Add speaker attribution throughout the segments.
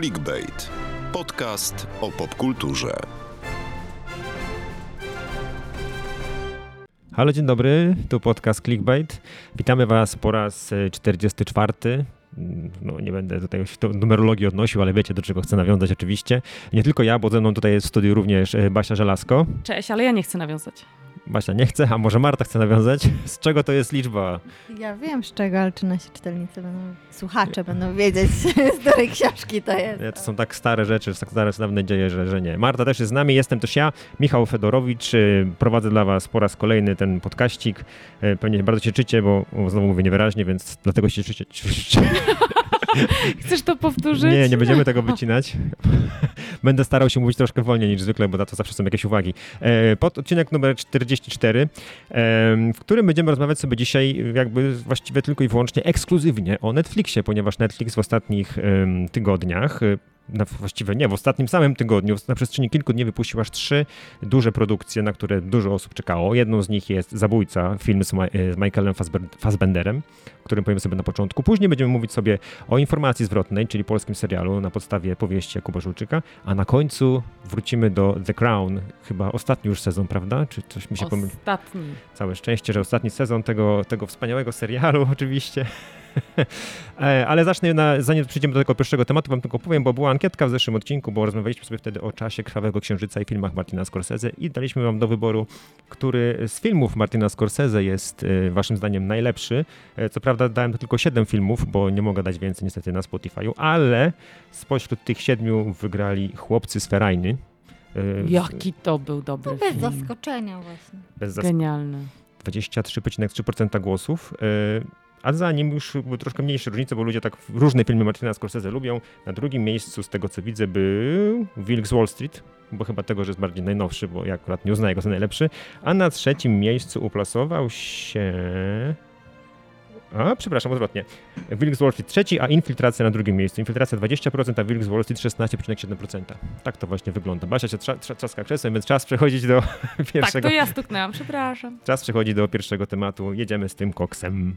Speaker 1: Clickbait. Podcast o popkulturze.
Speaker 2: Halo, dzień dobry, tu podcast Clickbait. Witamy Was po raz e, 44. Mm, No, nie będę tutaj się do numerologii odnosił, ale wiecie, do czego chcę nawiązać oczywiście. Nie tylko ja, bo ze mną tutaj jest w studiu również e, Basia Żelazko.
Speaker 3: Cześć, ale ja nie chcę nawiązać.
Speaker 2: Basia nie chce, a może Marta chce nawiązać? Z czego to jest liczba?
Speaker 4: Ja wiem z czego, ale czy nasi czytelnicy będą, słuchacze będą wiedzieć, z której książki to jest.
Speaker 2: Nie, To są tak stare rzeczy, tak stare, dawne dzieje, że, że nie. Marta też jest z nami, jestem też ja, Michał Fedorowicz. e, Prowadzę dla Was po raz kolejny ten podkaścik. E, Pewnie bardzo się czycie, bo o, znowu mówię niewyraźnie, więc dlatego się czycie.
Speaker 3: Chcesz to powtórzyć?
Speaker 2: Nie, nie będziemy tego wycinać. Będę starał się mówić troszkę wolniej niż zwykle, bo na to zawsze są jakieś uwagi. E, Pod odcinek numer 44, em, w którym będziemy rozmawiać sobie dzisiaj jakby właściwie tylko i wyłącznie ekskluzywnie o Netflixie, ponieważ Netflix w ostatnich tygodniach na, właściwie nie, w ostatnim samym tygodniu, na przestrzeni kilku dni wypuścił aż trzy duże produkcje, na które dużo osób czekało. Jedną z nich jest Zabójca, film z, Ma- e, z Michaelem Fassbenderem, o którym powiemy sobie na początku. Później będziemy mówić sobie o informacji zwrotnej, czyli polskim serialu na podstawie powieści Jakuba Żulczyka, a na końcu wrócimy do The Crown, chyba ostatni już sezon, prawda? Czy coś mi się pomyliło?
Speaker 3: Ostatni.
Speaker 2: Całe szczęście, że ostatni sezon tego, tego wspaniałego serialu oczywiście. E, Ale zacznę, na, zanim przejdziemy do tego pierwszego tematu, wam tylko powiem, bo była ankietka w zeszłym odcinku, bo rozmawialiśmy sobie wtedy o czasie Krwawego Księżyca i filmach Martina Scorsese i daliśmy wam do wyboru, który z filmów Martina Scorsese jest e, waszym zdaniem najlepszy. E, Co prawda dałem tylko 7 filmów, bo nie mogę dać więcej niestety na Spotify'u, ale spośród tych siedmiu wygrali Chłopcy z Ferajny.
Speaker 3: Jaki to był dobry
Speaker 4: No bez
Speaker 3: film.
Speaker 4: zaskoczenia właśnie.
Speaker 2: Bez zas-
Speaker 3: Genialny.
Speaker 2: 23,3% głosów. A za nim już były troszkę mniejsze różnice, bo ludzie tak różne filmy Martina Scorsese lubią. Na drugim miejscu, z tego co widzę, był Wilk z Wall Street, bo chyba tego, że jest bardziej najnowszy, bo ja akurat nie uznaję go za najlepszy. A na trzecim miejscu uplasował się... A, przepraszam, odwrotnie. Wilk z Wall Street trzeci, a Infiltracja na drugim miejscu. Infiltracja 20%, a Wilk z Wall Street 16,7%. Tak to właśnie wygląda. Basia się trza, trza, trzaska krzesłem, więc czas przechodzić do
Speaker 3: Tak,
Speaker 2: pierwszego
Speaker 3: to ja stuknęłam, przepraszam.
Speaker 2: Czas przechodzi do pierwszego tematu. Jedziemy z tym koksem.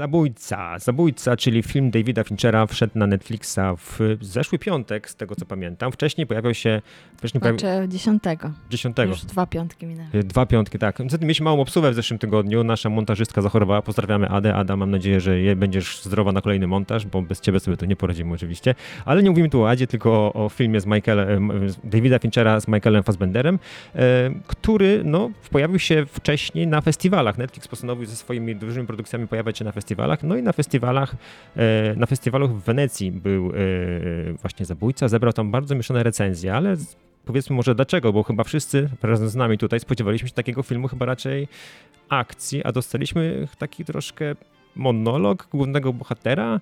Speaker 2: Zabójca. Zabójca, czyli film Davida Finchera wszedł na Netflixa w zeszły piątek, z tego co pamiętam. Wcześniej pojawiał się... Wcześniej.
Speaker 4: Znaczy dziesiątego.
Speaker 2: 10.
Speaker 4: Już dwa piątki minęły.
Speaker 2: Dwa piątki, tak. Niestety mieliśmy małą obsługę w zeszłym tygodniu. Nasza montażystka zachorowała. Pozdrawiamy Adę. Ada, mam nadzieję, że będziesz zdrowa na kolejny montaż, bo bez ciebie sobie to nie poradzimy oczywiście. Ale nie mówimy tu o Adzie, tylko o, o filmie z Michaelem, Davida Finchera z Michaelem Fassbenderem, e, który no, pojawił się wcześniej na festiwalach. Netflix postanowił ze swoimi dużymi produkcjami pojawiać się na festiwalach. No i na festiwalach, e, na festiwalu w Wenecji był e, właśnie Zabójca. Zebrał tam bardzo mieszane recenzje, ale powiedzmy może dlaczego, bo chyba wszyscy razem z nami tutaj spodziewaliśmy się takiego filmu chyba raczej akcji, a dostaliśmy taki troszkę monolog głównego bohatera,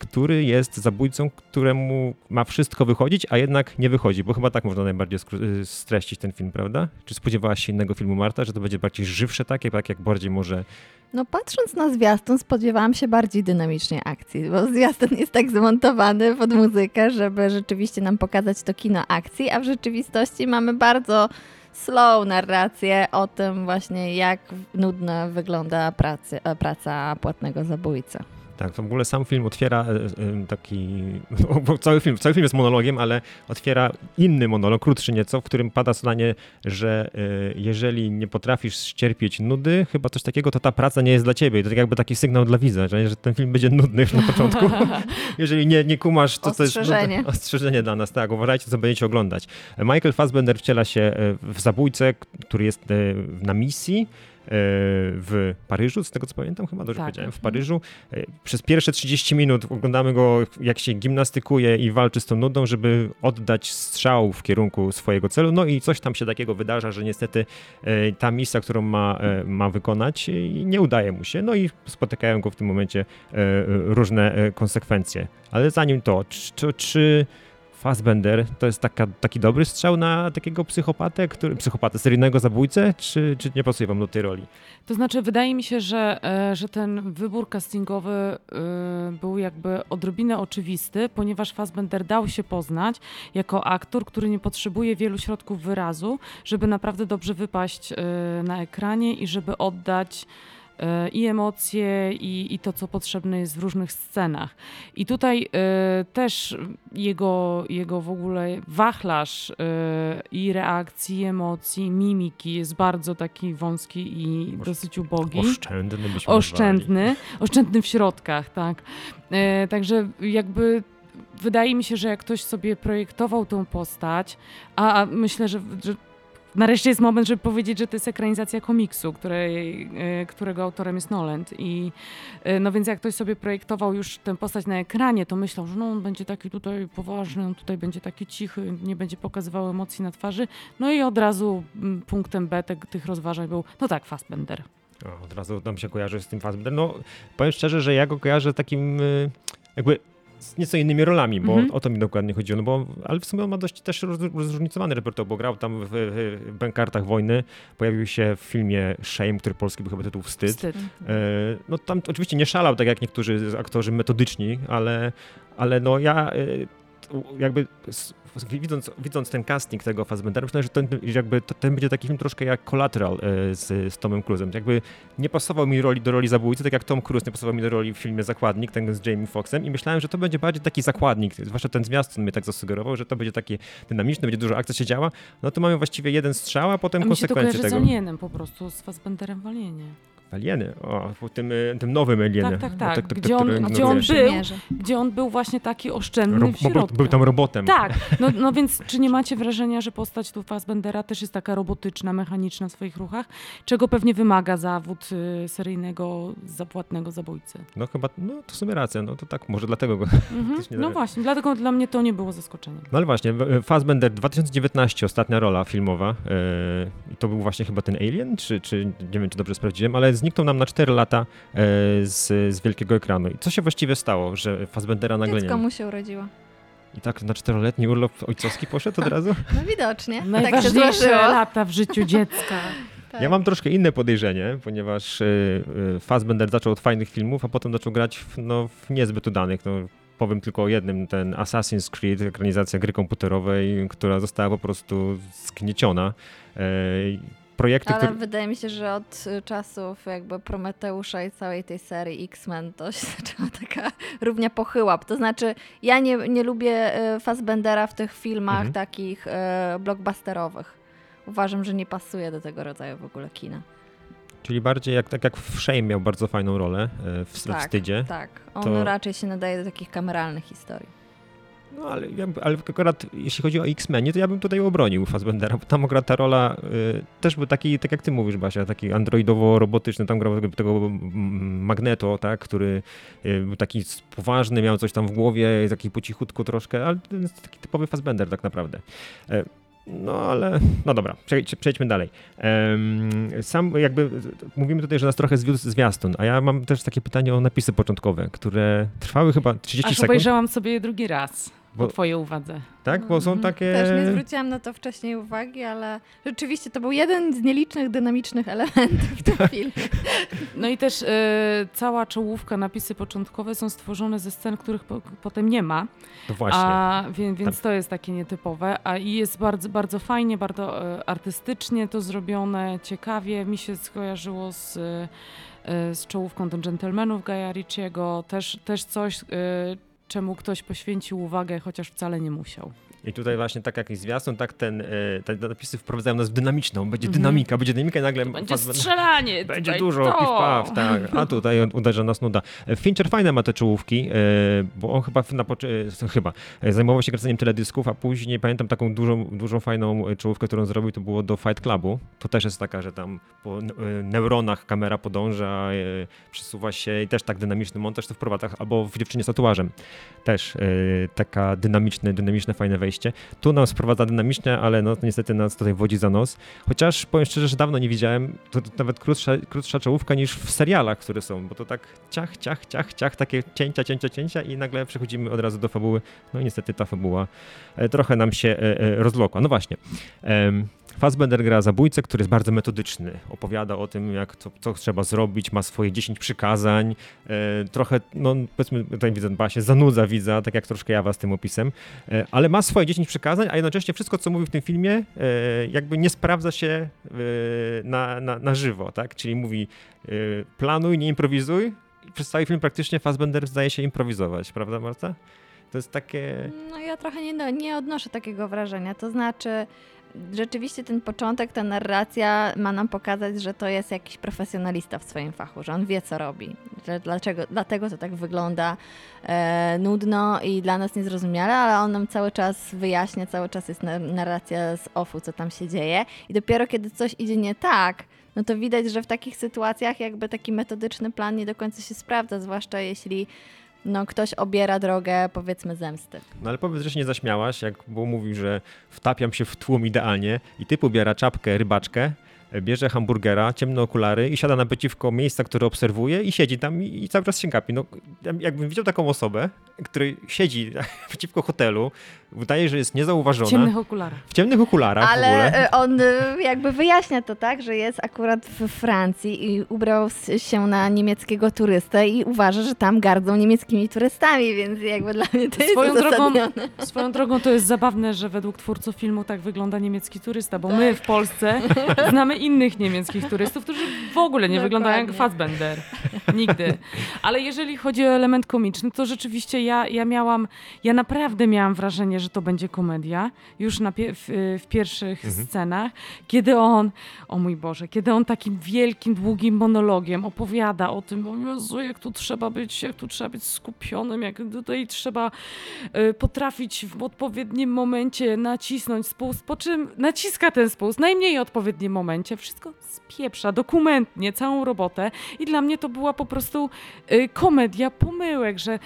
Speaker 2: który jest zabójcą, któremu ma wszystko wychodzić, a jednak nie wychodzi, bo chyba tak można najbardziej y, streścić ten film, prawda? Czy spodziewałaś się innego filmu, Marta, że to będzie bardziej żywsze takie, tak jak bardziej może...
Speaker 4: No patrząc na zwiastun spodziewałam się bardziej dynamicznej akcji, bo zwiastun jest tak zmontowany pod muzykę, żeby rzeczywiście nam pokazać to kino akcji, a w rzeczywistości mamy bardzo slow narrację o tym właśnie, jak nudna wygląda pracy, e, praca płatnego zabójcy.
Speaker 2: Tak, w ogóle sam film otwiera e, e, taki, cały film, cały film jest monologiem, ale otwiera inny monolog, krótszy nieco, w którym pada zdanie, że e, jeżeli nie potrafisz ścierpieć nudy, chyba coś takiego, to ta praca nie jest dla ciebie. I to tak jakby taki sygnał dla widza, że, ten film będzie nudny już na początku. jeżeli nie, nie kumasz, to to jest
Speaker 4: Ostrzeżenie.
Speaker 2: nudne- ostrzeżenie dla nas, tak, uważajcie, co będziecie oglądać. Michael Fassbender wciela się w zabójcę, który jest na misji, w Paryżu, z tego co pamiętam, chyba dobrze
Speaker 3: Tak.
Speaker 2: powiedziałem, w Paryżu. E, Przez pierwsze 30 minut oglądamy go, jak się gimnastykuje i walczy z tą nudą, żeby oddać strzał w kierunku swojego celu. No i coś tam się takiego wydarza, że niestety e, ta misja, którą ma, e, ma wykonać, e, nie udaje mu się. No i spotykają go w tym momencie e, różne e, konsekwencje. Ale zanim to, czy, czy Fassbender to jest taka, taki dobry strzał na takiego psychopatę, który, psychopatę, seryjnego zabójcę, czy, czy nie pasuje wam do tej roli?
Speaker 3: To znaczy, wydaje mi się, że, e, że ten wybór castingowy e, był jakby odrobinę oczywisty, ponieważ Fassbender dał się poznać jako aktor, który nie potrzebuje wielu środków wyrazu, żeby naprawdę dobrze wypaść e, na ekranie i żeby oddać i emocje, i, i to, co potrzebne jest w różnych scenach. I tutaj e, też jego, jego w ogóle wachlarz e, i reakcji, i emocji, mimiki jest bardzo taki wąski i dosyć ubogi.
Speaker 2: Oszczędny byśmy nazwali.
Speaker 3: Oszczędny, oszczędny w środkach, tak. E, także jakby wydaje mi się, że jak ktoś sobie projektował tą postać, a, a myślę, że, że nareszcie jest moment, żeby powiedzieć, że to jest ekranizacja komiksu, której, e, którego autorem jest Noland. I e, no więc jak ktoś sobie projektował już tę postać na ekranie, to myślał, że no on będzie taki tutaj poważny, on tutaj będzie taki cichy, nie będzie pokazywał emocji na twarzy. No i od razu mm, punktem B te, tych rozważań był, no tak, Fassbender.
Speaker 2: O, od razu nam się kojarzy z tym Fassbender. No, powiem szczerze, że ja go kojarzę takim y, jakby z nieco innymi rolami, bo
Speaker 3: Mhm.
Speaker 2: o to mi dokładnie chodziło, no bo, ale w sumie on ma dość też roz, rozróżnicowany repertuar, bo grał tam w, w, Bękartach Wojny, pojawił się w filmie Shame, który polski był chyba tytuł Wstyd.
Speaker 3: Wstyd.
Speaker 2: E, no tam oczywiście nie szalał tak jak niektórzy aktorzy metodyczni, ale, ale no ja e, jakby widząc, widząc ten casting tego Fassbendera, myślałem, że ten, jakby ten będzie taki film troszkę jak Collateral e, z, z Tomem Cruise'em. Jakby nie pasował mi roli, do roli zabójcy, tak jak Tom Cruise nie pasował mi do roli w filmie Zakładnik, ten z Jamie Foxxem i myślałem, że to będzie bardziej taki zakładnik, zwłaszcza ten zwiastun mnie tak zasugerował, że to będzie takie dynamiczne, będzie dużo akcji się działa. No to mamy właściwie jeden strzał, a potem
Speaker 3: A mi się to
Speaker 2: konsekwencje
Speaker 3: z
Speaker 2: tego.
Speaker 3: Po prostu, z Fassbenderem w Alienie.
Speaker 2: Alieny, o, tym, y, tym nowym Alienie.
Speaker 3: Tak, tak,
Speaker 2: No,
Speaker 3: tak.
Speaker 2: to-
Speaker 3: Gdzie on-
Speaker 2: który
Speaker 3: gdzie on był? Gdzie on był właśnie taki oszczędny
Speaker 2: Ro-
Speaker 3: w środku.
Speaker 2: był tam robotem.
Speaker 3: Tak, no, no więc czy nie macie wrażenia, że postać tu Fassbendera też jest taka robotyczna, mechaniczna w swoich ruchach, czego pewnie wymaga zawód y, seryjnego, zapłatnego zabójcy?
Speaker 2: No chyba, no to w sumie racja, no to tak, może dlatego go.
Speaker 3: Mhm. No właśnie, dlatego dla mnie to nie było zaskoczeniem.
Speaker 2: No ale właśnie, w- Fassbender 2019, ostatnia rola filmowa. e, I to był właśnie chyba ten Alien, czy, czy nie wiem, czy dobrze sprawdziłem, ale zniknął nam na 4 lata e, z, z wielkiego ekranu. I co się właściwie stało, że Fassbendera nagle nie
Speaker 4: Dziecko
Speaker 2: ma?
Speaker 4: mu się urodziło.
Speaker 2: I tak na czteroletni urlop ojcowski poszedł od razu?
Speaker 4: No widocznie. Tak
Speaker 3: Najważniejsze
Speaker 4: złożyło.
Speaker 3: lata w życiu dziecka.
Speaker 4: Tak.
Speaker 2: Ja mam troszkę inne podejrzenie, ponieważ e, e, Fassbender zaczął od fajnych filmów, a potem zaczął grać w, no, w niezbyt udanych. No, powiem tylko o jednym, ten Assassin's Creed, ekranizacja gry komputerowej, która została po prostu zgnieciona. Projekty,
Speaker 4: Ale wydaje mi się, że od y, czasów jakby Prometeusza i całej tej serii X-Men to się zaczęła taka równia pochyła. To znaczy, ja nie, nie lubię y, Fassbendera w tych filmach
Speaker 2: Mhm.
Speaker 4: takich y, blockbusterowych. Uważam, że nie pasuje do tego rodzaju w ogóle kina.
Speaker 2: Czyli bardziej jak, tak jak w Shame miał bardzo fajną rolę w
Speaker 4: Tak.
Speaker 2: wstydzie.
Speaker 4: Tak, on
Speaker 2: To-
Speaker 4: raczej się nadaje do takich kameralnych historii.
Speaker 2: No ale, ale akurat jeśli chodzi o X-Menie, to ja bym tutaj obronił Fassbendera, bo tam akurat ta rola y, też był taki, tak jak ty mówisz Basia, taki androidowo-robotyczny, tam grał tego, tego Magneto, tak, który y, był taki poważny, miał coś tam w głowie, taki po cichutku troszkę, ale to jest taki typowy Fassbender tak naprawdę. E, no ale, no dobra, przejdź, przejdźmy dalej. Sam jakby, mówimy tutaj, że nas trochę zwiódł zwiastun, a ja mam też takie pytanie o napisy początkowe, które trwały chyba 30
Speaker 3: Aż
Speaker 2: sekund.
Speaker 3: obejrzałam sobie je drugi raz,
Speaker 2: Bo-
Speaker 3: po twojej uwadze.
Speaker 2: Tak, bo są
Speaker 4: Mhm.
Speaker 2: takie...
Speaker 4: Też nie zwróciłam na to wcześniej uwagi, ale rzeczywiście to był jeden z nielicznych dynamicznych elementów w tym
Speaker 2: Tak.
Speaker 4: filmie.
Speaker 3: No i też e, cała czołówka, napisy początkowe są stworzone ze scen, których po, potem nie ma.
Speaker 2: To właśnie.
Speaker 3: A, więc, więc to jest takie nietypowe. A i jest bardzo, bardzo fajnie, bardzo e, artystycznie to zrobione, ciekawie. Mi się skojarzyło z, e, z czołówką do Gentlemanów Gaja Ricciego. Też, też coś, czemu ktoś poświęcił uwagę, chociaż wcale nie musiał.
Speaker 2: I tutaj właśnie tak jak i zwiastun, tak ten, e, te napisy wprowadzają nas w dynamiczną. Będzie dynamika, będzie dynamika i nagle...
Speaker 3: Będzie strzelanie!
Speaker 2: Będzie dużo,
Speaker 3: to.
Speaker 2: piw paw, tak. A tutaj uderza nas nuda. Fincher fajne ma te czołówki, e, bo on chyba na e, chyba zajmował się kręceniem teledysków, a później pamiętam taką dużą, dużą fajną czołówkę, którą zrobił, to było do Fight Clubu. To też jest taka, że tam po neuronach kamera podąża, przesuwa się i też tak dynamiczny montaż to w prowatach albo w dziewczynie z tatuażem. też taka dynamiczne, dynamiczne, fajne wejście. Tu nam sprowadza dynamiczne, ale no niestety nas tutaj wodzi za nos. Chociaż powiem szczerze, że dawno nie widziałem, to, to nawet krótsza, krótsza czołówka niż w serialach, które są, bo to tak ciach, ciach, ciach, ciach, takie cięcia, cięcia, cięcia i nagle przechodzimy od razu do fabuły. No i niestety ta fabuła e, trochę nam się e, e, rozlokła. No właśnie. Fassbender gra zabójcę, który jest bardzo metodyczny. Opowiada o tym, jak to, co trzeba zrobić, ma swoje 10 przykazań. E, trochę, no powiedzmy, tutaj widzę, dba się, zanudza widza, tak jak troszkę ja was tym opisem, e, ale ma swoje 10 przykazań, a jednocześnie wszystko, co mówi w tym filmie, e, jakby nie sprawdza się e, na, na, na żywo, tak? Czyli mówi e, planuj, nie improwizuj. Przez cały film praktycznie Fassbender zdaje się improwizować, prawda Marta? To jest takie...
Speaker 4: No ja trochę nie, nie odnoszę takiego wrażenia, to znaczy rzeczywiście ten początek, ta narracja ma nam pokazać, że to jest jakiś profesjonalista w swoim fachu, że on wie, co robi. Że dlaczego, dlatego to tak wygląda e, nudno i dla nas niezrozumiale, ale on nam cały czas wyjaśnia, cały czas jest narracja z offu, co tam się dzieje. I dopiero kiedy coś idzie nie tak, no to widać, że w takich sytuacjach jakby taki metodyczny plan nie do końca się sprawdza, zwłaszcza jeśli no, ktoś obiera drogę, powiedzmy, zemsty.
Speaker 2: No ale powiedz, że się nie zaśmiałaś, jak bo mówił, że wtapiam się w tłum idealnie i typ ubiera czapkę, rybaczkę, bierze hamburgera, ciemne okulary i siada naprzeciwko miejsca, które obserwuje i siedzi tam i, i cały czas się gapi. No, jakbym widział taką osobę, który siedzi przeciwko hotelu, wydaje, że jest niezauważona.
Speaker 3: W ciemnych okularach.
Speaker 2: W ciemnych okularach
Speaker 4: Ale y, on y, jakby wyjaśnia to tak, że jest akurat w Francji i ubrał się na niemieckiego turystę i uważa, że tam gardzą niemieckimi turystami, więc jakby dla mnie to
Speaker 3: swoją
Speaker 4: jest
Speaker 3: drogą, swoją drogą to jest zabawne, że według twórców filmu tak wygląda niemiecki turysta, bo tak. my w Polsce znamy innych niemieckich turystów, którzy w ogóle nie Dokładnie. wyglądają jak Fassbender. Nigdy. Ale jeżeli chodzi o element komiczny, to rzeczywiście ja, ja miałam, ja naprawdę miałam wrażenie, że to będzie komedia, już na pie w, w, pierwszych mhm. scenach, kiedy on, o mój Boże, kiedy on takim wielkim, długim monologiem opowiada o tym, o Jezu, jak tu trzeba być, jak tu trzeba być skupionym, jak tutaj trzeba y, potrafić w odpowiednim momencie nacisnąć spust, po czym naciska ten spust, najmniej odpowiednim momencie, wszystko spieprza dokumentnie, całą robotę i dla mnie to była po prostu y, komedia pomyłek, że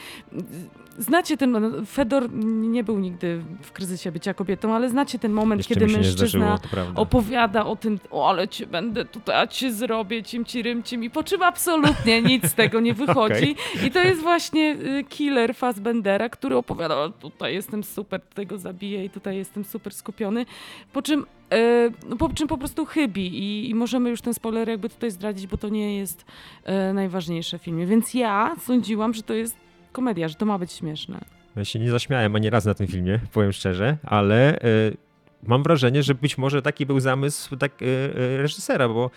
Speaker 3: znacie ten, Fedor nie był nigdy w kryzysie bycia kobietą, ale znacie ten moment, Jeszcze kiedy mężczyzna zdarzyło, opowiada o tym, o ale cię będę tutaj, a ci zrobię, cim ci rymcim i po czym absolutnie nic z tego nie wychodzi. Okay. I to jest właśnie y, killer Fassbendera, który opowiada, tutaj jestem super, tutaj go zabiję i tutaj jestem super skupiony, po czym y, no, po czym po prostu chybi I, i, możemy już ten spoiler jakby tutaj zdradzić, bo to nie jest e, najważniejsze w filmie. Więc ja sądziłam, że to jest komedia, że to ma być śmieszne.
Speaker 2: Ja się nie zaśmiałem ani razu na tym filmie, powiem szczerze, ale y, mam wrażenie, że być może taki był zamysł tak, y, y, reżysera, bo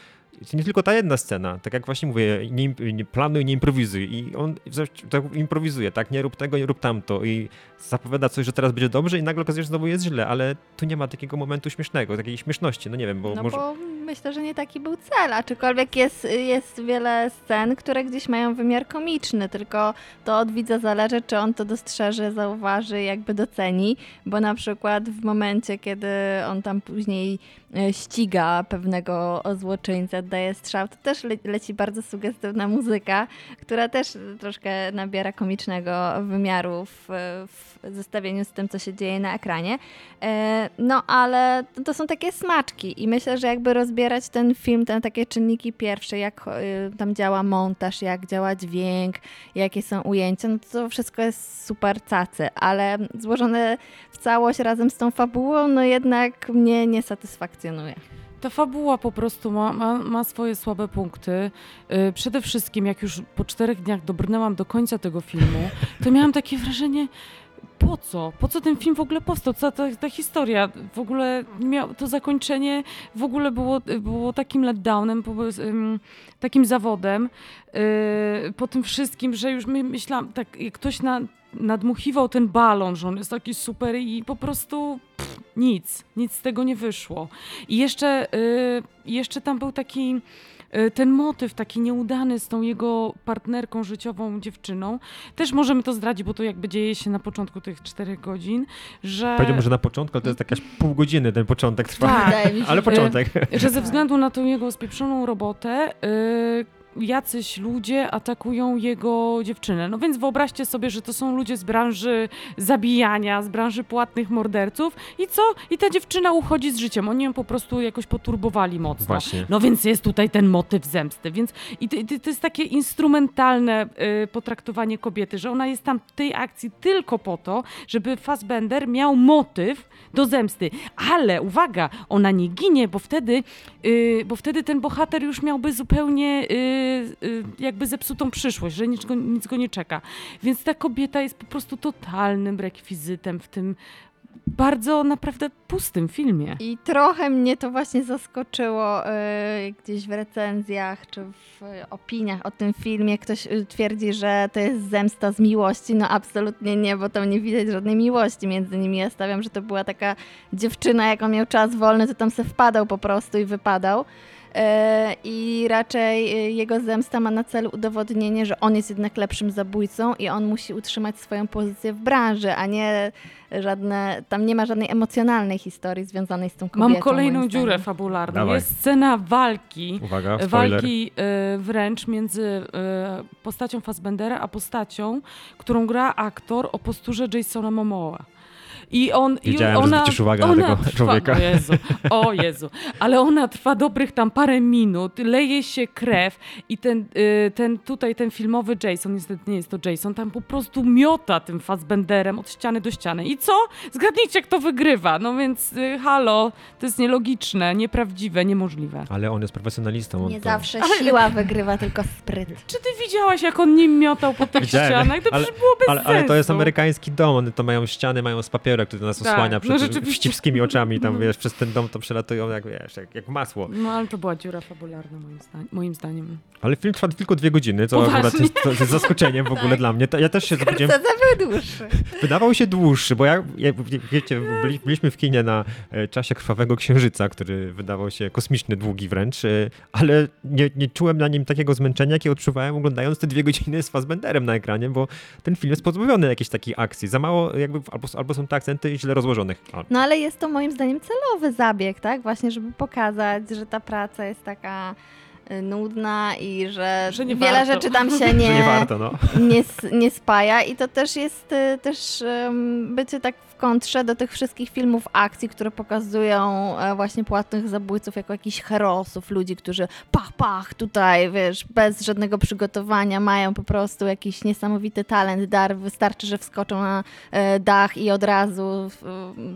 Speaker 2: to nie tylko ta jedna scena, tak jak właśnie mówię, nie, nie planuj, nie improwizuj i on tak improwizuje, tak, nie rób tego, nie rób tamto i zapowiada coś, że teraz będzie dobrze i nagle okazuje się, że znowu jest źle, ale tu nie ma takiego momentu śmiesznego, takiej śmieszności, no nie wiem, bo
Speaker 4: no
Speaker 2: może...
Speaker 4: Bo myślę, że nie taki był cel, aczkolwiek jest, jest wiele scen, które gdzieś mają wymiar komiczny, tylko to od widza zależy, czy on to dostrzeże, zauważy, jakby doceni, bo na przykład w momencie, kiedy on tam później e, ściga pewnego złoczyńcę, daje strzał, to też le leci bardzo sugestywna muzyka, która też troszkę nabiera komicznego wymiaru w, w zestawieniu z tym, co się dzieje na ekranie. E, no ale to są takie smaczki i myślę, że jakby rozbierać ten film na takie czynniki pierwsze, jak e, tam działa montaż, jak działa dźwięk, jakie są ujęcia, no to wszystko jest super cacy, ale złożone w całość razem z tą fabułą, no jednak mnie nie satysfakcjonuje.
Speaker 3: Ta fabuła po prostu ma, ma, ma swoje słabe punkty. Yy, przede wszystkim, jak już po czterech dniach dobrnęłam do końca tego filmu, to miałam takie wrażenie, po co? Po co ten film w ogóle powstał? Co ta, ta historia w ogóle miał, to zakończenie w ogóle było, było takim letdownem, takim zawodem yy, po tym wszystkim, że już my, myślałam, tak ktoś na, nadmuchiwał ten balon, że on jest taki super i po prostu pff, nic, nic z tego nie wyszło. I jeszcze, yy, jeszcze tam był taki Y, ten motyw taki nieudany z tą jego partnerką życiową, dziewczyną, też możemy to zdradzić, bo to jakby dzieje się na początku tych czterech godzin, że...
Speaker 2: Powiedziałbym, że na początku, ale to jest jakaś pół godziny ten początek trwa, tak, ale początek.
Speaker 3: Że ze względu na tą jego spieprzoną robotę, yy, jacyś ludzie atakują jego dziewczynę. No więc wyobraźcie sobie, że to są ludzie z branży zabijania, z branży płatnych morderców i co? I ta dziewczyna uchodzi z życiem. Oni ją po prostu jakoś poturbowali mocno.
Speaker 2: Właśnie.
Speaker 3: No więc jest tutaj ten motyw zemsty. Więc i to, to jest takie instrumentalne y, potraktowanie kobiety, że ona jest tam w tej akcji tylko po to, żeby Fassbender miał motyw do zemsty. Ale uwaga, ona nie ginie, bo wtedy, y, bo wtedy ten bohater już miałby zupełnie y, jakby zepsutą przyszłość, że nic go, nic go nie czeka. Więc ta kobieta jest po prostu totalnym rekwizytem w tym bardzo naprawdę pustym filmie.
Speaker 4: I trochę mnie to właśnie zaskoczyło y, gdzieś w recenzjach czy w opiniach o tym filmie. Ktoś y, twierdzi, że to jest zemsta z miłości. No absolutnie nie, bo tam nie widać żadnej miłości między nimi. Ja stawiam, że to była taka dziewczyna, jak on miał czas wolny, to tam se wpadał po prostu i wypadał. E, I raczej e, jego zemsta ma na celu udowodnienie, że on jest jednak lepszym zabójcą i on musi utrzymać swoją pozycję w branży, a nie żadne, tam nie ma żadnej emocjonalnej historii związanej z tą kobietą.
Speaker 3: Mam kolejną dziurę fabularną.
Speaker 2: Dawaj.
Speaker 3: Jest scena walki.
Speaker 2: Uwaga, spoiler.
Speaker 3: Walki e, wręcz między e, postacią Fassbendera a postacią, którą gra aktor o posturze Jasona Momoa. I on, i
Speaker 2: Wiedziałem, że
Speaker 3: ona,
Speaker 2: zwrócisz uwagę na
Speaker 3: ona
Speaker 2: tego
Speaker 3: trwa,
Speaker 2: człowieka.
Speaker 3: O Jezu, o Jezu. Ale ona trwa dobrych tam parę minut, leje się krew i ten, y, ten tutaj, ten filmowy Jason, niestety nie jest to Jason, tam po prostu miota tym Fassbenderem od ściany do ściany. I co? Zgadnijcie, kto wygrywa. No więc y, halo, to jest nielogiczne, nieprawdziwe, niemożliwe.
Speaker 2: Ale on jest profesjonalistą. on
Speaker 4: Nie
Speaker 2: to-
Speaker 4: zawsze siła wygrywa, tylko spryt.
Speaker 3: Czy ty widziałaś, jak on nim miotał po tych
Speaker 2: Widziałem,
Speaker 3: ścianach? To
Speaker 2: ale-
Speaker 3: przecież było bez
Speaker 2: Ale, ale to jest
Speaker 3: sensu.
Speaker 2: amerykański dom, one to mają ściany, mają z papieru, który nas
Speaker 3: Tak,
Speaker 2: osłania
Speaker 3: no
Speaker 2: przed
Speaker 3: rzeczywiście.
Speaker 2: wścibskimi oczami, tam wiesz, przez ten dom to przelatują jak, wiesz, jak, jak masło.
Speaker 3: No ale to była dziura fabularna moim, zda- moim zdaniem.
Speaker 2: Ale film trwa tylko dwie godziny, co
Speaker 3: Poważnie?
Speaker 2: akurat jest, to jest zaskoczeniem w ogóle dla mnie. To, ja też się zobaczyłem,
Speaker 4: Skorceze był dłuższy.
Speaker 2: wydawał się dłuższy, bo ja, ja wie- wiecie, byli, byliśmy w kinie na e, czasie Krwawego Księżyca, który wydawał się kosmiczny, długi wręcz, e, ale nie, nie czułem na nim takiego zmęczenia, jakie odczuwałem oglądając te dwie godziny z Fassbenderem na ekranie, bo ten film jest pozbawiony jakiejś takiej akcji. Za mało jakby, albo, albo są te akcenty źle rozłożonych. O,
Speaker 4: No ale jest to moim zdaniem celowy zabieg, tak? Właśnie, żeby pokazać, że ta praca jest taka y, nudna i że,
Speaker 3: Że nie
Speaker 4: wiele
Speaker 3: warto.
Speaker 4: rzeczy tam się nie,
Speaker 2: nie warto, no.
Speaker 4: nie, nie spaja i to też jest y, też um, bycie tak w kontrze do tych wszystkich filmów akcji, które pokazują e, właśnie płatnych zabójców jako jakichś herosów, ludzi, którzy pach, pach, tutaj, wiesz, bez żadnego przygotowania mają po prostu jakiś niesamowity talent, dar, wystarczy, że wskoczą na e, dach i od razu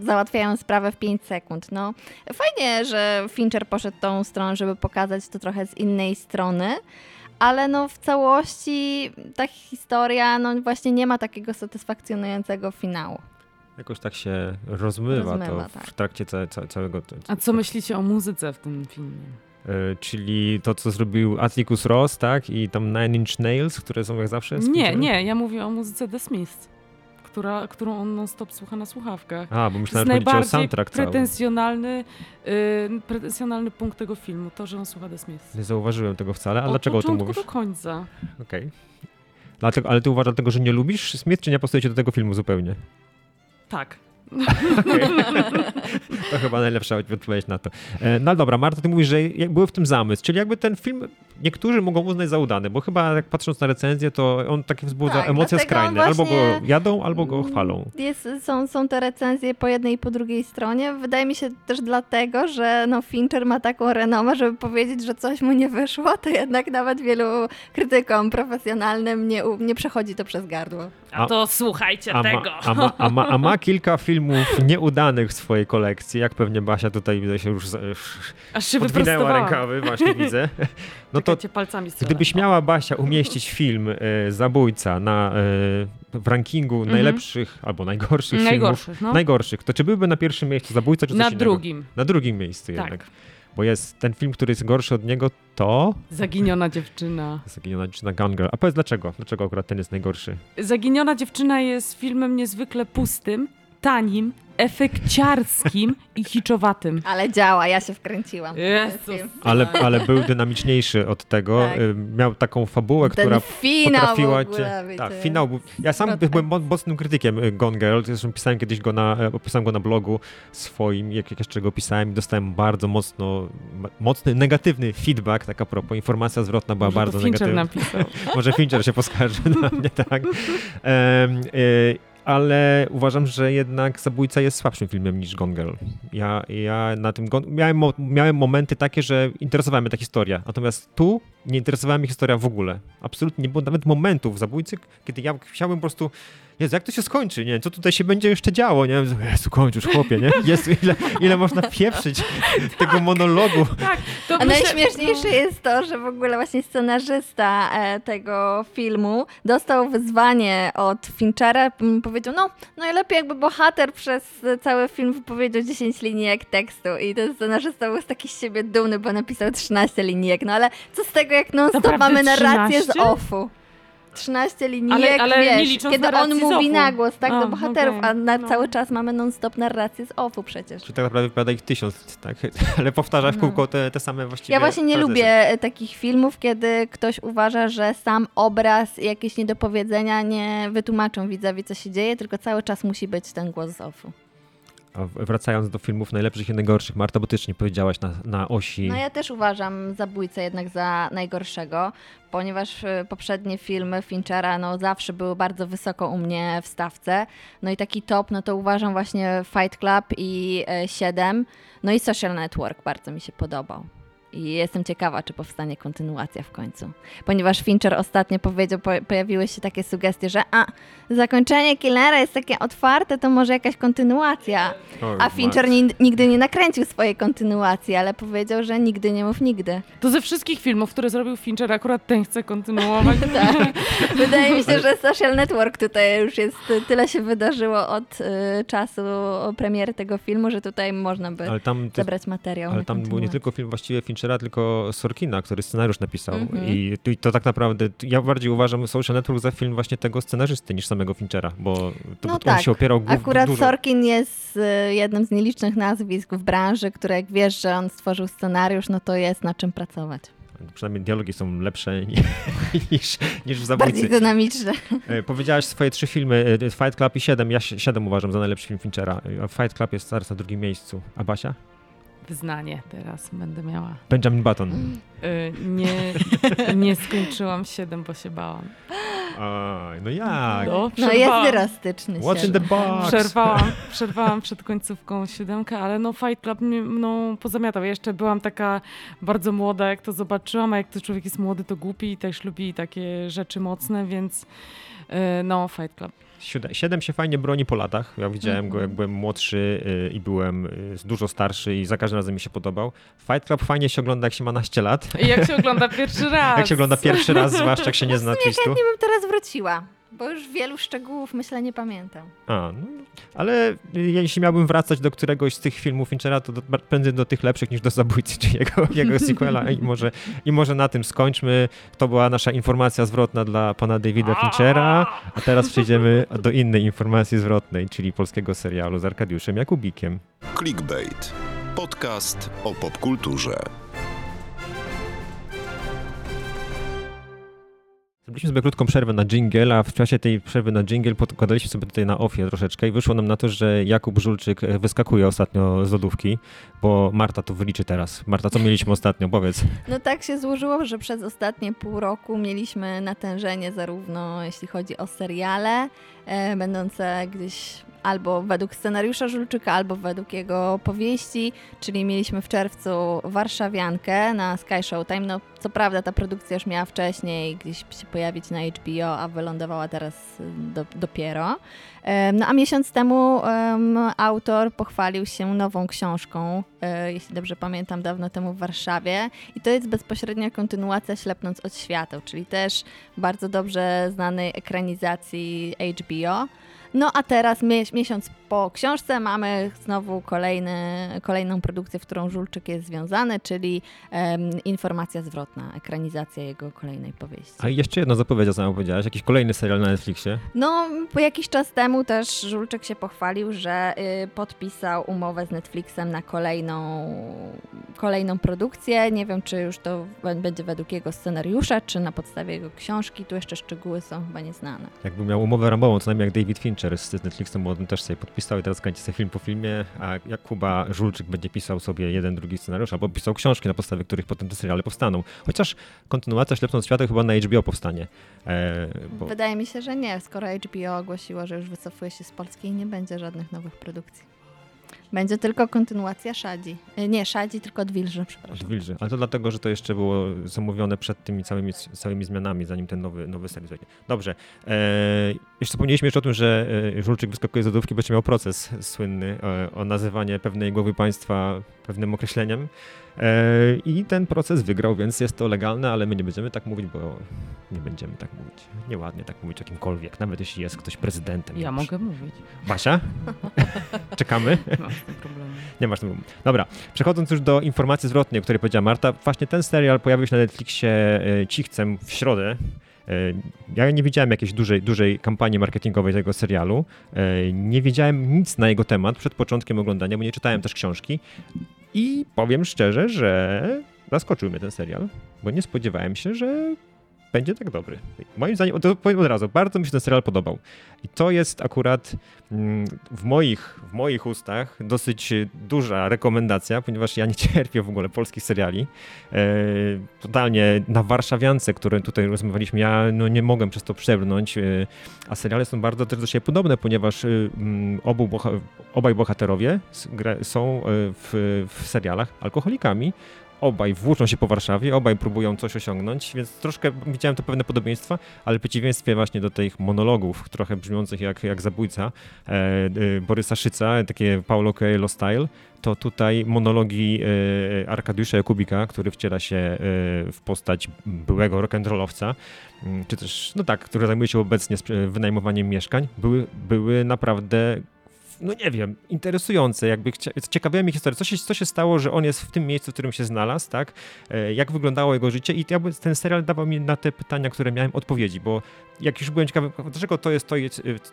Speaker 4: załatwiają sprawę w 5 sekund. No, fajnie, że Fincher poszedł tą stroną, żeby pokazać to trochę z innej strony, ale no w całości ta historia no właśnie nie ma takiego satysfakcjonującego finału.
Speaker 2: Jakoś tak się rozmywa,
Speaker 4: Rozmywa,
Speaker 2: to w
Speaker 4: tak.
Speaker 2: trakcie ca, ca, całego...
Speaker 3: A co myślicie o muzyce w tym filmie?
Speaker 2: E, czyli to, co zrobił Atticus Ross, tak? I tam Nine Inch Nails, które są jak zawsze...
Speaker 3: Nie,
Speaker 2: skończone?
Speaker 3: nie, ja mówię o muzyce The Smiths, która, którą on non-stop słucha na słuchawkach.
Speaker 2: A, bo myślałem, że chodzi o
Speaker 3: najbardziej
Speaker 2: soundtrack cały.
Speaker 3: pretensjonalny, y, pretensjonalny punkt tego filmu, to, że on słucha The Smiths.
Speaker 2: Nie zauważyłem tego wcale, a
Speaker 3: Od
Speaker 2: dlaczego o tym mówisz?
Speaker 3: do końca.
Speaker 2: Okej. Dlatego, ale ty uważasz dlatego, że nie lubisz Smith, czy nie pasuje ci do tego filmu zupełnie?
Speaker 3: Tak.
Speaker 2: To chyba najlepsza odpowiedź na to. E, No dobra, Marta, ty mówisz, że był w tym zamysł, czyli jakby ten film niektórzy mogą uznać za udany, bo chyba jak patrząc na recenzję, to on takie wzbudza
Speaker 4: Tak,
Speaker 2: emocje skrajne. Albo go jadą, albo go chwalą.
Speaker 4: Jest, są, są te recenzje po jednej i po drugiej stronie. Wydaje mi się też dlatego, że no Fincher ma taką renomę, żeby powiedzieć, że coś mu nie wyszło, to jednak nawet wielu krytykom profesjonalnym nie, nie przechodzi to przez gardło.
Speaker 3: A,
Speaker 2: A-
Speaker 3: to słuchajcie
Speaker 2: A
Speaker 3: tego.
Speaker 2: ma, a, ma, a, ma, a ma kilka filmów nieudanych w swojej kolekcji, jak pewnie Basia tutaj widzę się już
Speaker 3: Aż się
Speaker 2: podwinęła rękawy, właśnie widzę. No to. Gdybyś miała, Basia, umieścić film e, Zabójca na, e, w rankingu najlepszych albo najgorszych filmów,
Speaker 3: Mhm. Najgorszych, no.
Speaker 2: najgorszych, to czy byłby na pierwszym miejscu Zabójca, czy coś
Speaker 3: Na
Speaker 2: innego?
Speaker 3: drugim.
Speaker 2: Na drugim miejscu
Speaker 3: Tak.
Speaker 2: jednak. Bo jest ten film, który jest gorszy od niego, to
Speaker 3: Zaginiona dziewczyna.
Speaker 2: Zaginiona dziewczyna Gone Girl. A powiedz dlaczego? Dlaczego akurat ten jest najgorszy?
Speaker 3: Zaginiona dziewczyna jest filmem niezwykle pustym, tanim, efekciarskim i kiczowatym.
Speaker 4: Ale działa, ja się wkręciłam.
Speaker 3: Jezus.
Speaker 2: Ale, ale był dynamiczniejszy od tego.
Speaker 4: Tak.
Speaker 2: Y, Miał taką fabułę,
Speaker 4: Ten
Speaker 2: która
Speaker 4: finał
Speaker 2: potrafiła
Speaker 4: w ogóle,
Speaker 2: cię... Tak, finał był... Ja sam
Speaker 4: Zwrotek.
Speaker 2: byłem mo- mocnym krytykiem y, Gone Girl, zresztą pisałem kiedyś go na, e, opisałem go na blogu swoim, jak, jeszcze go pisałem i dostałem bardzo mocno, mocny, negatywny feedback, tak a propos, informacja zwrotna była
Speaker 3: Może
Speaker 2: bardzo
Speaker 3: to Fincher
Speaker 2: negatywna.
Speaker 3: napisał.
Speaker 2: Może Fincher się poskarży na mnie, tak. Em, y, ale uważam, że jednak Zabójca jest słabszym filmem niż Gone Girl. Ja, ja na tym miałem, miałem momenty takie, że interesowała mnie ta historia, natomiast tu nie interesowała mnie historia w ogóle. Absolutnie nie było nawet momentów w Zabójcy, kiedy ja chciałbym po prostu Jezu, jak to się skończy, nie? Co tutaj się będzie jeszcze działo, nie? Jezu, kończysz, chłopie, nie? Jezu, ile, ile można pieprzyć tego monologu.
Speaker 3: Tak, to
Speaker 4: A najśmieszniejsze jest to, że w ogóle właśnie scenarzysta e, tego filmu dostał wyzwanie od Finchera, powiedział, no najlepiej jakby bohater przez cały film wypowiedział 10 linijek tekstu i ten scenarzysta był z taki z siebie dumny, bo napisał 13 linijek, no ale co z tego, jak non-stop
Speaker 3: Naprawdę
Speaker 4: mamy narrację z
Speaker 3: 13?
Speaker 4: offu. 13 linijek,
Speaker 3: ale nie
Speaker 4: wiesz, kiedy on
Speaker 3: z
Speaker 4: mówi na głos, tak,
Speaker 3: A,
Speaker 4: do bohaterów,
Speaker 3: okej,
Speaker 4: a na,
Speaker 3: no.
Speaker 4: cały czas mamy non-stop narrację z offu przecież.
Speaker 2: Czy tak naprawdę wypowiada ich tysiąc, tak? Ale powtarza w
Speaker 4: No.
Speaker 2: kółko te, te same właściwie
Speaker 4: Ja właśnie nie
Speaker 2: frazy.
Speaker 4: lubię e, takich filmów, kiedy ktoś uważa, że sam obraz i jakieś niedopowiedzenia nie wytłumaczą widzowi, co się dzieje, tylko cały czas musi być ten głos z offu.
Speaker 2: Wracając do filmów najlepszych i najgorszych, Marta, bo ty nie powiedziałaś na, na osi.
Speaker 4: No ja też uważam Zabójcę jednak za najgorszego, ponieważ e, poprzednie filmy Finchera no zawsze były bardzo wysoko u mnie w stawce. No i taki top, no to uważam właśnie Fight Club i e, 7, no i Social Network bardzo mi się podobał. I jestem ciekawa, czy powstanie kontynuacja w końcu. Ponieważ Fincher ostatnio powiedział, po, pojawiły się takie sugestie, że a, zakończenie Killera jest takie otwarte, to może jakaś kontynuacja. A Fincher ni- nigdy nie nakręcił swojej kontynuacji, ale powiedział, że nigdy nie mów nigdy.
Speaker 3: To ze wszystkich filmów, które zrobił Fincher, akurat ten chce kontynuować.
Speaker 4: Tak. Wydaje mi się, że Social Network tutaj już jest, tyle się wydarzyło od y, czasu premiery tego filmu, że tutaj można by
Speaker 2: Ale tam, ty,
Speaker 4: zebrać materiał.
Speaker 2: ale tam był nie tylko film właściwie Finchera, tylko Sorkina, który scenariusz napisał.
Speaker 4: Mhm.
Speaker 2: I, I to tak naprawdę, ja bardziej uważam Social Network za film właśnie tego scenarzysty niż samego Finchera, bo to,
Speaker 4: No
Speaker 2: on
Speaker 4: tak.
Speaker 2: się opierał głów,
Speaker 4: Akurat
Speaker 2: dużo.
Speaker 4: Sorkin jest y, jednym z nielicznych nazwisk w branży, które jak wiesz, że on stworzył scenariusz, no to jest na czym pracować.
Speaker 2: Przynajmniej dialogi są lepsze niż, niż, w Zabójcy.
Speaker 4: Bardziej dynamiczne.
Speaker 2: E, Powiedziałaś swoje trzy filmy, e, Fight Club i 7. Ja 7 uważam za najlepszy film Finchera. A Fight Club jest zaraz na drugim miejscu. A Basia?
Speaker 3: Wyznanie teraz będę miała.
Speaker 2: Benjamin Button.
Speaker 3: Y, nie, nie skończyłam 7, bo się bałam.
Speaker 2: Aj, no jak?
Speaker 3: No,
Speaker 4: No jest drastyczny.
Speaker 2: What's in the box?
Speaker 3: Przerwałam, przerwałam przed końcówką siódemkę, ale no Fight Club mnie mną pozamiatał. Ja jeszcze byłam taka bardzo młoda, jak to zobaczyłam, a jak to człowiek jest młody, to głupi i też lubi takie rzeczy mocne, więc y, no Fight Club.
Speaker 2: Siódem, siedem się fajnie broni po latach. Ja widziałem go, jak byłem młodszy y, i byłem y, dużo starszy i za każdym razem mi się podobał. Fight Club fajnie się ogląda, jak się ma naście lat.
Speaker 3: I jak się ogląda pierwszy raz.
Speaker 2: Jak się ogląda pierwszy raz, zwłaszcza jak się nie zna twistu.
Speaker 4: Chętnie bym teraz wróciła, bo już wielu szczegółów myślę nie pamiętam.
Speaker 2: A, no, ale jeśli miałbym wracać do któregoś z tych filmów Finchera, to do, prędzej do tych lepszych niż do Zabójcy, czy jego, jego sequela. I może, I może na tym skończmy. To była nasza informacja zwrotna dla pana Davida Finchera, a teraz przejdziemy do innej informacji zwrotnej, czyli polskiego serialu z Arkadiuszem Jakubikiem.
Speaker 1: Clickbait. Podcast o popkulturze.
Speaker 2: Zrobiliśmy sobie krótką przerwę na jingle, a w czasie tej przerwy na jingle podkładaliśmy sobie tutaj na ofie troszeczkę i wyszło nam na to, że Jakub Żulczyk e, wyskakuje ostatnio z lodówki, bo Marta to wyliczy teraz. Marta, co mieliśmy ostatnio? Powiedz.
Speaker 4: No tak się złożyło, że przez ostatnie pół roku mieliśmy natężenie zarówno jeśli chodzi o seriale, e, będące gdzieś albo według scenariusza Żulczyka, albo według jego powieści, czyli mieliśmy w czerwcu Warszawiankę na Sky Showtime. No co prawda ta produkcja już miała wcześniej gdzieś się pojawić na HBO, a wylądowała teraz y, do, dopiero. No a miesiąc temu em, autor pochwalił się nową książką, e, jeśli dobrze pamiętam, dawno temu w Warszawie. I to jest bezpośrednia kontynuacja Ślepnąc od świateł, czyli też bardzo dobrze znanej ekranizacji HBO. No a teraz miesiąc po książce mamy znowu kolejny, kolejną produkcję, w którą Żulczyk jest związany, czyli um, informacja zwrotna, ekranizacja jego kolejnej powieści.
Speaker 2: A jeszcze jedno zapowiedział, sama powiedziałaś, jakiś kolejny serial na Netflixie?
Speaker 4: No, po jakiś czas temu też Żulczyk się pochwalił, że y, podpisał umowę z Netflixem na kolejną, kolejną produkcję. Nie wiem, czy już to będzie według jego scenariusza, czy na podstawie jego książki. Tu jeszcze szczegóły są chyba nieznane.
Speaker 2: Jakby miał umowę ramową, co najmniej jak David Fincher z Netflixem, on też sobie podpisał i teraz kręci sobie film po filmie, a Jakuba Żulczyk będzie pisał sobie jeden, drugi scenariusz, albo pisał książki, na podstawie których potem te seriale powstaną. Chociaż kontynuacja Ślepnąc Światę chyba na HBO powstanie.
Speaker 4: E, bo... Wydaje mi się, że nie, skoro HBO ogłosiło, że już wycofuje się z Polski i nie będzie żadnych nowych produkcji. Będzie tylko kontynuacja Szadzi. E, nie, Szadzi, tylko Dwilży, przepraszam.
Speaker 2: Dwilży, ale to dlatego, że to jeszcze było zamówione przed tymi całymi, całymi zmianami, zanim ten nowy, nowy serial Dobrze. E, jeszcze wspomnieliśmy jeszcze o tym, że e, Żulczyk wyskakuje z lodówki, będzie miał proces słynny o, o nazywanie pewnej głowy państwa pewnym określeniem. E, I ten proces wygrał, więc jest to legalne, ale my nie będziemy tak mówić, bo nie będziemy tak mówić. Nieładnie tak mówić o kimkolwiek, nawet jeśli jest ktoś prezydentem.
Speaker 3: Ja mogę mówić.
Speaker 2: Basia? Czekamy?
Speaker 3: Masz problemu.
Speaker 2: Nie masz problemu. Dobra, przechodząc już do informacji zwrotnej, o której powiedziała Marta, właśnie ten serial pojawił się na Netflixie e, cichcem w środę. E, ja nie widziałem jakiejś dużej, dużej kampanii marketingowej tego serialu. Nie wiedziałem nic na jego temat przed początkiem oglądania, bo nie czytałem też książki. I powiem szczerze, że zaskoczył mnie ten serial, bo nie spodziewałem się, że będzie tak dobry. Moim zdaniem, to powiem od razu, bardzo mi się ten serial podobał. I to jest akurat mm, w moich, w moich ustach dosyć duża rekomendacja, ponieważ ja nie cierpię w ogóle polskich seriali. E, totalnie na Warszawiance, które tutaj rozmawialiśmy, ja no, nie mogłem przez to przebrnąć, e, a seriale są bardzo też do siebie podobne, ponieważ e, obu boha obaj bohaterowie są w, w serialach alkoholikami, obaj włóczą się po Warszawie, obaj próbują coś osiągnąć, więc troszkę widziałem to pewne podobieństwa, ale w przeciwieństwie właśnie do tych monologów, trochę brzmiących jak, jak zabójca e, e, Borysa Szyca, takie Paulo Coelho style, to tutaj monologi e, Arkadiusza Jakubika, który wciela się e, w postać byłego rock'n'rollowca, mm, czy też, no tak, który zajmuje się obecnie wynajmowaniem mieszkań, były, były naprawdę no nie wiem, interesujące, jakby ciekawiła mnie historia, co się, co się stało, że on jest w tym miejscu, w którym się znalazł, tak, e, jak wyglądało jego życie? I ten serial dawał mi na te pytania, które miałem odpowiedzi, bo jak już byłem ciekawy, dlaczego to jest to,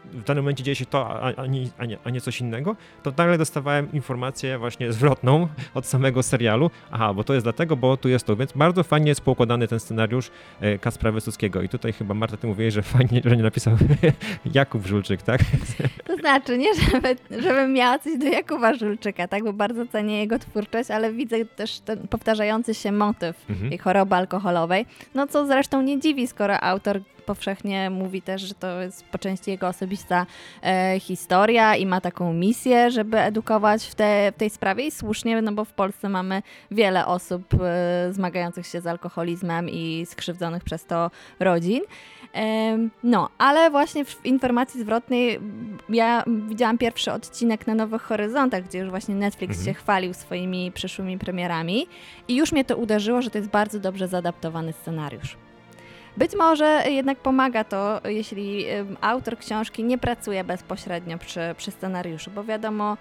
Speaker 2: w danym momencie dzieje się to, a, a, nie, a, nie, a nie coś innego, to nagle dostawałem informację właśnie zwrotną od samego serialu, aha, bo to jest dlatego, bo tu jest to, więc bardzo fajnie jest poukładany ten scenariusz e, Kaspra Wysockiego. I tutaj chyba Marta, ty mówiłeś, że fajnie, że nie napisał Jakub Żulczyk, tak?
Speaker 4: To znaczy, nie, żeby żebym miała coś do Jakuba Żulczyka, tak, bo bardzo cenię jego twórczość, ale widzę też ten powtarzający się motyw mhm. tej choroby alkoholowej, no co zresztą nie dziwi, skoro autor powszechnie mówi też, że to jest po części jego osobista e, historia i ma taką misję, żeby edukować w, te, w tej sprawie i słusznie, no bo w Polsce mamy wiele osób e, zmagających się z alkoholizmem i skrzywdzonych przez to rodzin. No, ale właśnie w informacji zwrotnej ja widziałam pierwszy odcinek na Nowych Horyzontach, gdzie już właśnie Netflix mhm. się chwalił swoimi przyszłymi premierami i już mnie to uderzyło, że to jest bardzo dobrze zaadaptowany scenariusz. Być może jednak pomaga to, jeśli autor książki nie pracuje bezpośrednio przy, przy scenariuszu, bo wiadomo,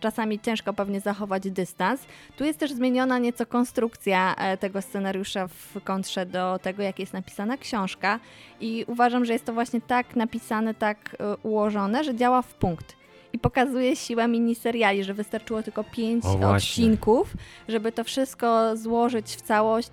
Speaker 4: czasami ciężko pewnie zachować dystans. Tu jest też zmieniona nieco konstrukcja e, tego scenariusza w kontrze do tego, jak jest napisana książka i uważam, że jest to właśnie tak napisane, tak e, ułożone, że działa w punkt i pokazuje siłę miniseriali, że wystarczyło tylko pięć odcinków, żeby to wszystko złożyć w całość,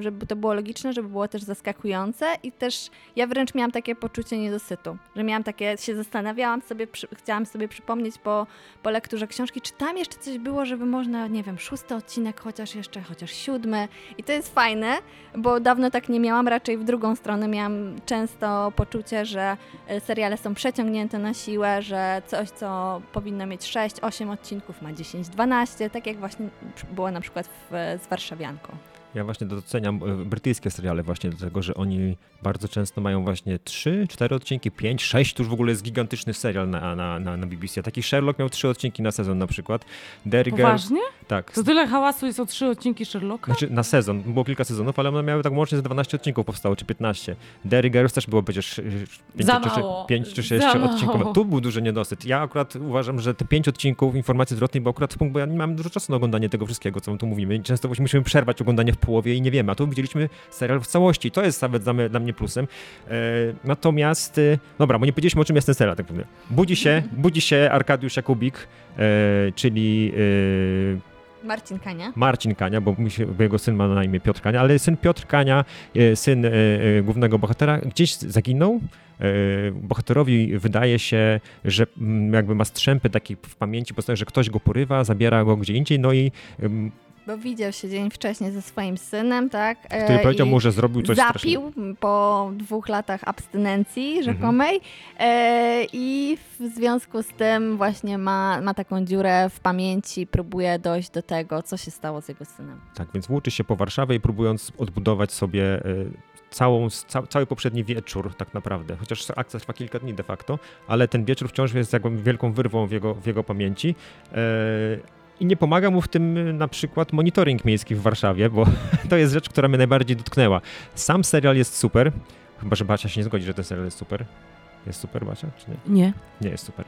Speaker 4: żeby to było logiczne, żeby było też zaskakujące i też ja wręcz miałam takie poczucie niedosytu, że miałam takie, się zastanawiałam sobie, przy, chciałam sobie przypomnieć po, po lekturze książki, czy tam jeszcze coś było, żeby można, nie wiem, szósty odcinek chociaż jeszcze, chociaż siódmy. I to jest fajne, bo dawno tak nie miałam, raczej w drugą stronę miałam często poczucie, że e, seriale są przeciągnięte na siłę, że coś, co powinno mieć 6-8 odcinków, ma 10-12, tak jak właśnie było na przykład w, z Warszawianką.
Speaker 2: Ja właśnie doceniam e, brytyjskie seriale właśnie do tego, że oni bardzo często mają właśnie 3, 4 odcinki, 5, 6, to już w ogóle jest gigantyczny serial na, na, na, na BBC. A taki Sherlock miał 3 odcinki na sezon na przykład. Derry
Speaker 3: Poważnie?
Speaker 2: tak.
Speaker 3: To tyle hałasu jest o trzy odcinki Sherlocka?
Speaker 2: Znaczy na sezon, było kilka sezonów, ale one miały tak łącznie z 12 odcinków powstało, czy 15. Derry Girls też było przecież 5
Speaker 3: Za
Speaker 2: czy,
Speaker 3: mało.
Speaker 2: 5 czy 6
Speaker 3: Za
Speaker 2: odcinkowe.
Speaker 3: mało.
Speaker 2: Tu był duży niedosyt. Ja akurat uważam, że te 5 odcinków informacji zwrotnej, bo akurat punkt, bo ja nie mam dużo czasu na oglądanie tego wszystkiego, co tu mówimy. Często musimy przerwać oglądanie w połowie i nie wiemy, a tu widzieliśmy serial w całości. To jest nawet dla mnie, plusem. E, natomiast, e, dobra, bo nie powiedzieliśmy o czym jest ten serial, tak powiem. Budzi się, budzi się Arkadiusz Jakubik, e, czyli e,
Speaker 4: Marcin Kania.
Speaker 2: Marcin Kania, bo, się, bo jego syn ma na imię Piotr Kania, ale syn Piotr Kania, syn głównego bohatera, gdzieś zaginął. Bohaterowi wydaje się, że mm, jakby ma strzępy takie w pamięci, po że ktoś go porywa, zabiera go gdzie indziej, no i
Speaker 4: Bo widział się dzień wcześniej ze swoim synem, tak? e,
Speaker 2: który powiedział
Speaker 4: i
Speaker 2: mu, że zrobił coś strasznego.
Speaker 4: Zapił po dwóch latach abstynencji rzekomej e, i w związku z tym właśnie ma, ma taką dziurę w pamięci, próbuje dojść do tego, co się stało z jego synem.
Speaker 2: Tak, więc włóczy się po Warszawie i próbując odbudować sobie e, całą, ca, cały poprzedni wieczór tak naprawdę. Chociaż akcja trwa kilka dni de facto, ale ten wieczór wciąż jest jakby wielką wyrwą w jego, w jego pamięci. E, I nie pomaga mu w tym y, na przykład monitoring miejski w Warszawie, bo to jest rzecz, która mnie najbardziej dotknęła. Sam serial jest super, chyba że Basia się nie zgodzi, że ten serial jest super. Jest super, Basia, czy nie?
Speaker 3: Nie.
Speaker 2: Nie jest super.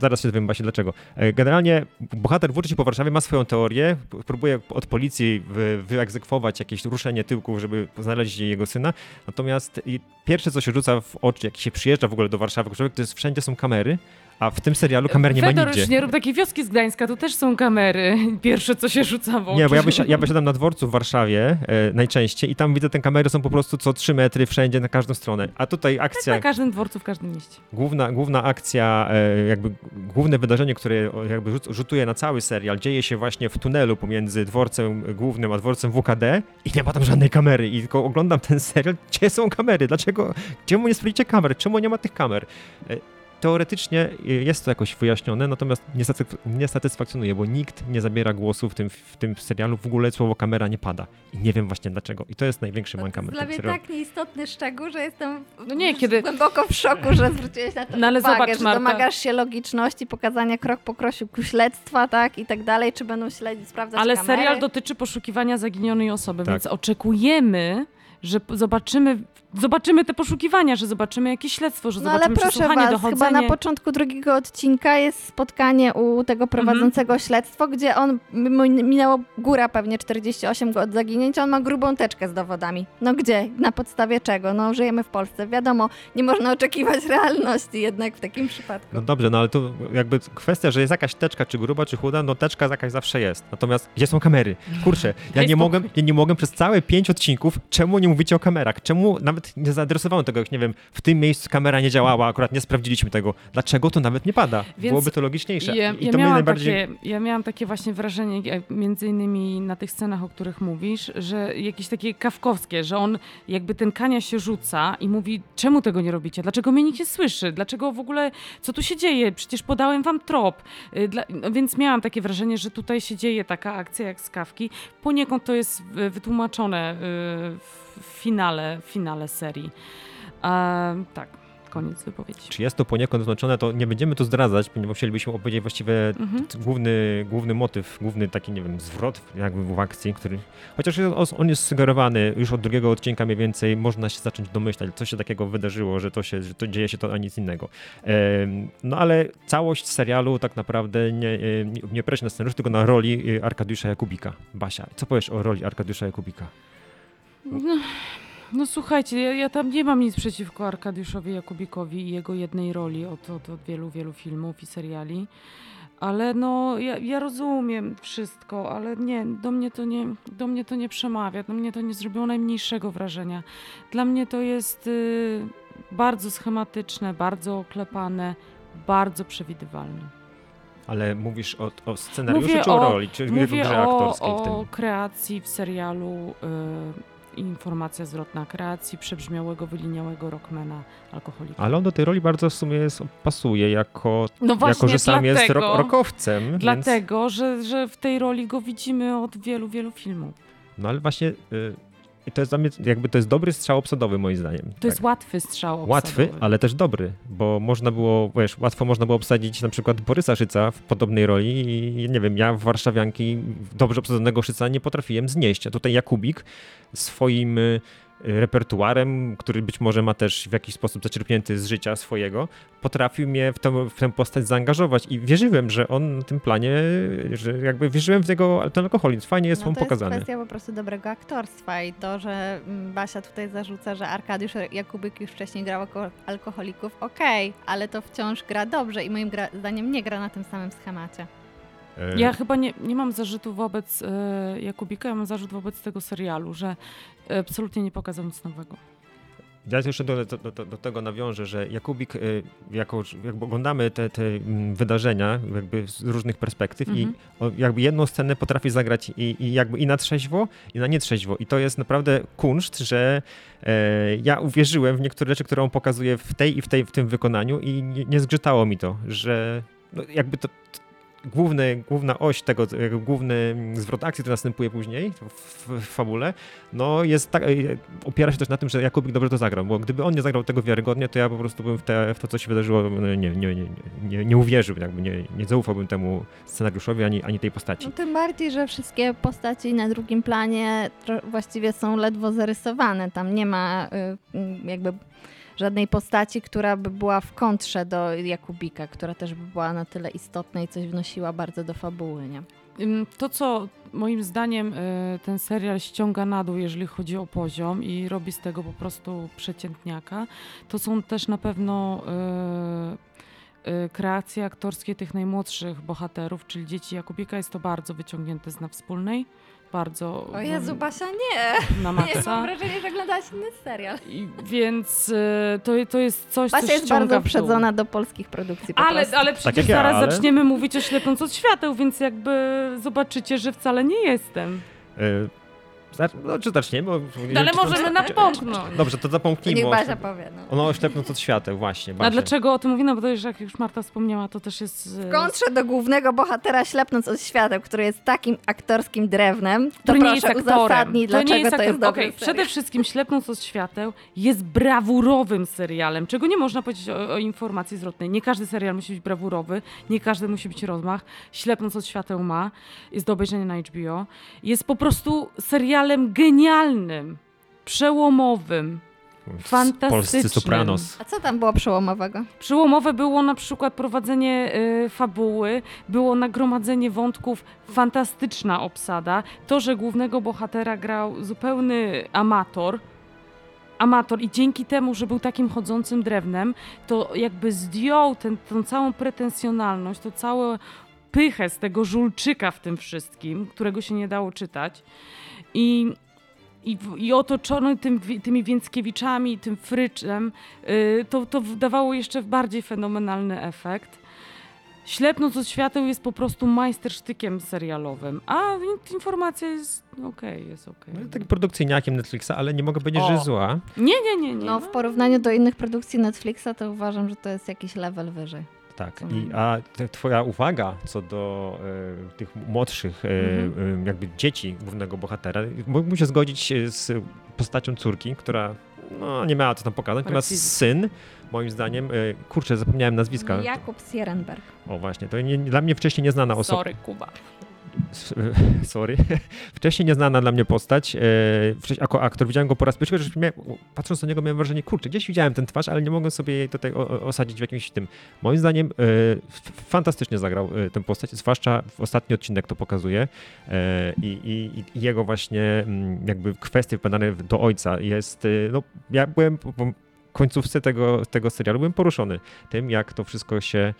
Speaker 2: Zaraz się dowiem właśnie dlaczego. E, generalnie bohater włóczy się po Warszawie, ma swoją teorię, próbuje od policji wy, wyegzekwować jakieś ruszenie tyłków, żeby znaleźć jego syna. Natomiast pierwsze, co się rzuca w oczy, jak się przyjeżdża w ogóle do Warszawy, człowiek, to jest wszędzie są kamery, a w tym serialu kamer nie ma
Speaker 3: Fedor,
Speaker 2: nigdzie.
Speaker 3: już nie rób takiej wioski z Gdańska, tu też są kamery. Pierwsze, co się rzuca w oczy.
Speaker 2: Nie, bo ja, wysi- ja wysiadam na dworcu w Warszawie e, najczęściej i tam widzę, te kamery są po prostu co 3 metry wszędzie, na każdą stronę. A tutaj akcja...
Speaker 3: Na każdym dworcu, w każdym mieście.
Speaker 2: Główna, główna akcja, e, jakby główne wydarzenie, które jakby rzut, rzutuje na cały serial, dzieje się właśnie w tunelu pomiędzy dworcem głównym a dworcem WKD i nie ma tam żadnej kamery. I tylko oglądam ten serial, gdzie są kamery? Dlaczego? Czemu nie sprawdzicie kamer? Czemu nie ma tych kamer? E, Teoretycznie e, jest to jakoś wyjaśnione, natomiast nie, satysf- nie satysfakcjonuje, bo nikt nie zabiera głosu w tym, w tym serialu. W ogóle słowo kamera nie pada. I nie wiem właśnie dlaczego. I to jest największy mankament
Speaker 4: dla mnie
Speaker 2: serialu.
Speaker 4: tak nieistotny szczegół, że jestem
Speaker 3: No nie, kiedy-
Speaker 4: głęboko w szoku, że zwróciłeś na to
Speaker 3: No ale
Speaker 4: uwagę,
Speaker 3: zobacz,
Speaker 4: że
Speaker 3: Marta.
Speaker 4: domagasz się logiczności, pokazania krok po kroku śledztwa, tak, i tak dalej, czy będą śledzić, sprawdzać
Speaker 3: Ale
Speaker 4: kamery.
Speaker 3: serial dotyczy poszukiwania zaginionej osoby,
Speaker 2: Tak.
Speaker 3: więc oczekujemy, że zobaczymy, zobaczymy te poszukiwania, że zobaczymy jakieś śledztwo, że
Speaker 4: No ale
Speaker 3: zobaczymy
Speaker 4: proszę
Speaker 3: przesłuchanie,
Speaker 4: was,
Speaker 3: dochodzenie.
Speaker 4: chyba na początku drugiego odcinka jest spotkanie u tego prowadzącego śledztwo, gdzie on, minęło góra pewnie 48 go od zaginięcia, on ma grubą teczkę z dowodami. No gdzie? Na podstawie czego? No żyjemy w Polsce, wiadomo, nie można oczekiwać realności jednak w takim przypadku.
Speaker 2: No dobrze, no ale to jakby kwestia, że jest jakaś teczka, czy gruba, czy chuda, no teczka jakaś zawsze jest. Natomiast gdzie są kamery? Kurczę, ja nie mogłem, ja nie mogłem przez całe pięć odcinków, czemu nie mówicie o kamerach? Czemu nawet nie zaadresowano tego, jak nie wiem, w tym miejscu kamera nie działała, akurat nie sprawdziliśmy tego. Dlaczego to nawet nie pada?
Speaker 3: Więc
Speaker 2: Byłoby to logiczniejsze.
Speaker 3: Ja,
Speaker 2: I
Speaker 3: ja,
Speaker 2: to
Speaker 3: miałam
Speaker 2: najbardziej...
Speaker 3: takie, ja miałam takie właśnie wrażenie, między innymi na tych scenach, o których mówisz, że jakieś takie kawkowskie, że on jakby ten kania się rzuca i mówi, czemu tego nie robicie? Dlaczego mnie nikt nie słyszy? Dlaczego w ogóle, co tu się dzieje? Przecież podałem wam trop. Y, Dla, no więc miałam takie wrażenie, że tutaj się dzieje taka akcja jak z kawki. Poniekąd to jest y, wytłumaczone y, w finale, w finale serii. A, tak, koniec wypowiedzi.
Speaker 2: Czy jest to poniekąd znaczone, to nie będziemy tu zdradzać, ponieważ chcielibyśmy opowiedzieć właściwie
Speaker 3: Mhm.
Speaker 2: główny, główny motyw, główny taki, nie wiem, zwrot jakby w akcji, który, chociaż jest- on jest sugerowany już od drugiego odcinka mniej więcej, można się zacząć domyślać, co się takiego wydarzyło, że to się, że to dzieje się to, a nic innego. No ale całość serialu tak naprawdę nie, e, nie, nie na scenariuszu, tylko na roli e, Arkadiusza Jakubika. Basia, co powiesz o roli Arkadiusza Jakubika?
Speaker 3: No, no słuchajcie, ja, ja tam nie mam nic przeciwko Arkadiuszowi Jakubikowi i jego jednej roli od, od, od wielu, wielu filmów i seriali. Ale no, ja, ja rozumiem wszystko, ale nie, do mnie, to nie, do mnie to nie przemawia, do mnie to nie zrobiło najmniejszego wrażenia. Dla mnie to jest y, bardzo schematyczne, bardzo oklepane, bardzo przewidywalne.
Speaker 2: Ale mówisz o, o scenariuszu
Speaker 3: Mówię
Speaker 2: czy o,
Speaker 3: o-
Speaker 2: roli, czy
Speaker 3: Mówię o,
Speaker 2: aktorskiej w tym?
Speaker 3: o kreacji w serialu y, Informacja zwrotna, kreacji przebrzmiałego, wyliniałego rockmana alkoholika.
Speaker 2: Ale on do tej roli bardzo w sumie jest, pasuje jako,
Speaker 3: No właśnie
Speaker 2: jako że sam jest
Speaker 3: dlatego-
Speaker 2: rock, rockowcem. Więc...
Speaker 3: Dlatego, że, że w tej roli go widzimy od wielu, wielu filmów.
Speaker 2: No ale właśnie y, i to jest dla mnie, jakby to jest dobry strzał obsadowy moim zdaniem.
Speaker 3: To jest łatwy strzał obsadowy.
Speaker 2: Łatwy, ale też dobry, bo można było, wiesz, łatwo można było obsadzić na przykład Borysa Szyca w podobnej roli i nie wiem, ja w Warszawianki dobrze obsadzonego Szyca nie potrafiłem znieść, a tutaj Jakubik swoim y, repertuarem, który być może ma też w jakiś sposób zaczerpnięty z życia swojego, potrafił mnie w tę, w tę postać zaangażować i wierzyłem, że on na tym planie, że jakby wierzyłem w jego ten alkoholizm, fajnie jest
Speaker 4: no,
Speaker 2: on
Speaker 4: to
Speaker 2: pokazany.
Speaker 4: jest kwestia po prostu dobrego aktorstwa i to, że mm, Basia tutaj zarzuca, że Arkadiusz Jakubik już wcześniej grał alkoholików, okej, ale to wciąż gra dobrze i moim zdaniem nie gra na tym samym schemacie.
Speaker 2: E,
Speaker 3: Ja chyba nie, nie mam zarzutu wobec e, Jakubika, ja mam zarzut wobec tego serialu, że absolutnie nie pokazał nic nowego.
Speaker 2: Ja jeszcze do, do, do, do tego nawiążę, że Jakubik, jako, jakby oglądamy te, te mm, wydarzenia jakby z różnych perspektyw
Speaker 3: Mhm.
Speaker 2: i o, jakby jedną scenę potrafi zagrać i, i jakby i na trzeźwo, i na nietrzeźwo. I to jest naprawdę kunszt, że e, ja uwierzyłem w niektóre rzeczy, które on pokazuje w tej i w, tej, w tym wykonaniu i nie, nie zgrzytało mi to, że no, jakby to główny, główna oś tego, główny zwrot akcji, który następuje później w, w fabule, no jest tak, e, opiera się też na tym, że Jakubik dobrze to zagrał, bo gdyby on nie zagrał tego wiarygodnie, to ja po prostu bym w, te, w to, co się wydarzyło, no, nie, nie, nie, nie, nie uwierzył, jakby nie, nie zaufałbym temu scenariuszowi ani, ani tej postaci.
Speaker 4: No tym bardziej, że wszystkie postaci na drugim planie właściwie są ledwo zarysowane. Tam nie ma y, jakby żadnej postaci, która by była w kontrze do Jakubika, która też by była na tyle istotna i coś wnosiła bardzo do fabuły, nie?
Speaker 3: To, co moim zdaniem y, ten serial ściąga na dół, jeżeli chodzi o poziom i robi z tego po prostu przeciętniaka, to są też na pewno y, y, kreacje aktorskie tych najmłodszych bohaterów, czyli dzieci Jakubika. Jest to bardzo wyciągnięte z na wspólnej. Bardzo
Speaker 4: O Jezu, Basia, nie!
Speaker 3: na
Speaker 4: Nie,
Speaker 3: maksa.
Speaker 4: mam wrażenie, że oglądałaś inny serial.
Speaker 3: I, więc y, to, to jest coś, co
Speaker 4: Basia jest
Speaker 3: ściąga
Speaker 4: bardzo uprzedzona do polskich produkcji po
Speaker 3: Ale,
Speaker 4: prostu.
Speaker 3: ale przecież
Speaker 2: jak ja,
Speaker 3: zaraz
Speaker 2: ale-
Speaker 3: zaczniemy mówić o ślepnąc od świateł, więc jakby zobaczycie, że wcale nie jestem.
Speaker 2: E, zacz- no, czy zaczniemy? Bo,
Speaker 3: No, ale możemy napomknąć.
Speaker 2: Dobrze, to
Speaker 4: To
Speaker 2: zapomknijmy.
Speaker 4: niech
Speaker 2: o
Speaker 4: Basia powie, no.
Speaker 2: Ono oślepnąc od świateł, właśnie.
Speaker 3: A
Speaker 2: Basia.
Speaker 3: dlaczego o tym mówię? No bo to już, jak już Marta wspomniała, to też jest... e,
Speaker 4: W kontrze do głównego bohatera ślepnąc od świateł, który jest takim aktorskim drewnem, to
Speaker 3: który nie
Speaker 4: proszę
Speaker 3: jest
Speaker 4: uzasadnij, dlaczego
Speaker 3: jest
Speaker 4: to jest dobry serial.
Speaker 3: Przede wszystkim Ślepnąc od świateł jest brawurowym serialem, czego nie można powiedzieć o, o informacji zwrotnej. Nie każdy serial musi być brawurowy, nie każdy musi być rozmach. Ślepnąc od świateł ma, jest do obejrzenia na HBO. Jest po prostu serialem genialnym, przełomowym, fantastycznym.
Speaker 2: Polscy Sopranos.
Speaker 4: A co tam było przełomowego?
Speaker 3: Przełomowe było na przykład prowadzenie y, fabuły, było nagromadzenie wątków, fantastyczna obsada. To, że głównego bohatera grał zupełny amator, amator i dzięki temu, że był takim chodzącym drewnem, to jakby zdjął ten, tą całą pretensjonalność, to całe pychę z tego żulczyka w tym wszystkim, którego się nie dało czytać. I i, i otoczony tym, tymi Więckiewiczami, tym fryczem, y, to, to dawało jeszcze bardziej fenomenalny efekt. Ślepnąc od świateł jest po prostu majstersztykiem serialowym, a in- informacja jest okej, jest okej.
Speaker 2: No, takim produkcyjniakiem Netflixa, ale nie mogę powiedzieć, że
Speaker 3: O.
Speaker 2: jest zła.
Speaker 3: Nie, nie, nie, nie.
Speaker 4: No w porównaniu do innych produkcji Netflixa to uważam, że to jest jakiś level wyżej.
Speaker 2: Tak.
Speaker 3: Mm.
Speaker 2: I, a te, twoja uwaga co do e, tych młodszych e,
Speaker 3: Mhm.
Speaker 2: e, jakby dzieci głównego bohatera, mógłbym się zgodzić z postacią córki, która no, nie miała co tam pokazać, natomiast syn, moim zdaniem, kurczę, zapomniałem nazwiska.
Speaker 4: Jakub Sierenberg.
Speaker 2: O właśnie, to nie, dla mnie wcześniej nieznana osoba.
Speaker 3: Sorry, Kuba.
Speaker 2: Sorry. Wcześniej nieznana dla mnie postać. E, jako aktor widziałem go po raz pierwszy, patrząc na niego miałem wrażenie, kurczę, gdzieś widziałem ten twarz, ale nie mogłem sobie jej tutaj osadzić w jakimś tym. Moim zdaniem e, fantastycznie zagrał e, tę postać, zwłaszcza w ostatni odcinek to pokazuje. I, i, I jego właśnie mm, jakby kwestie wpadane do ojca jest, no ja byłem końcówce tego, tego serialu, byłem poruszony tym, jak to wszystko się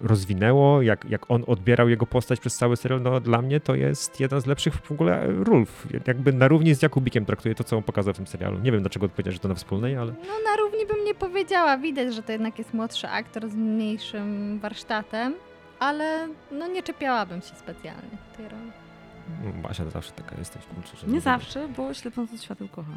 Speaker 2: rozwinęło, jak, jak on odbierał jego postać przez cały serial, no dla mnie to jest jedna z lepszych w ogóle ról. Jakby na równi z Jakubikiem traktuje to, co on pokazał w tym serialu. Nie wiem, dlaczego odpowiedziałeś, że to na wspólnej, ale
Speaker 4: No na równi bym nie powiedziała. Widać, że to jednak jest młodszy aktor z mniejszym warsztatem, ale no nie czepiałabym się specjalnie tej roli.
Speaker 2: No, Basia to zawsze taka jesteś. kurczę, że
Speaker 3: Nie
Speaker 2: lubię.
Speaker 3: zawsze, bo śledząc świateł kocham.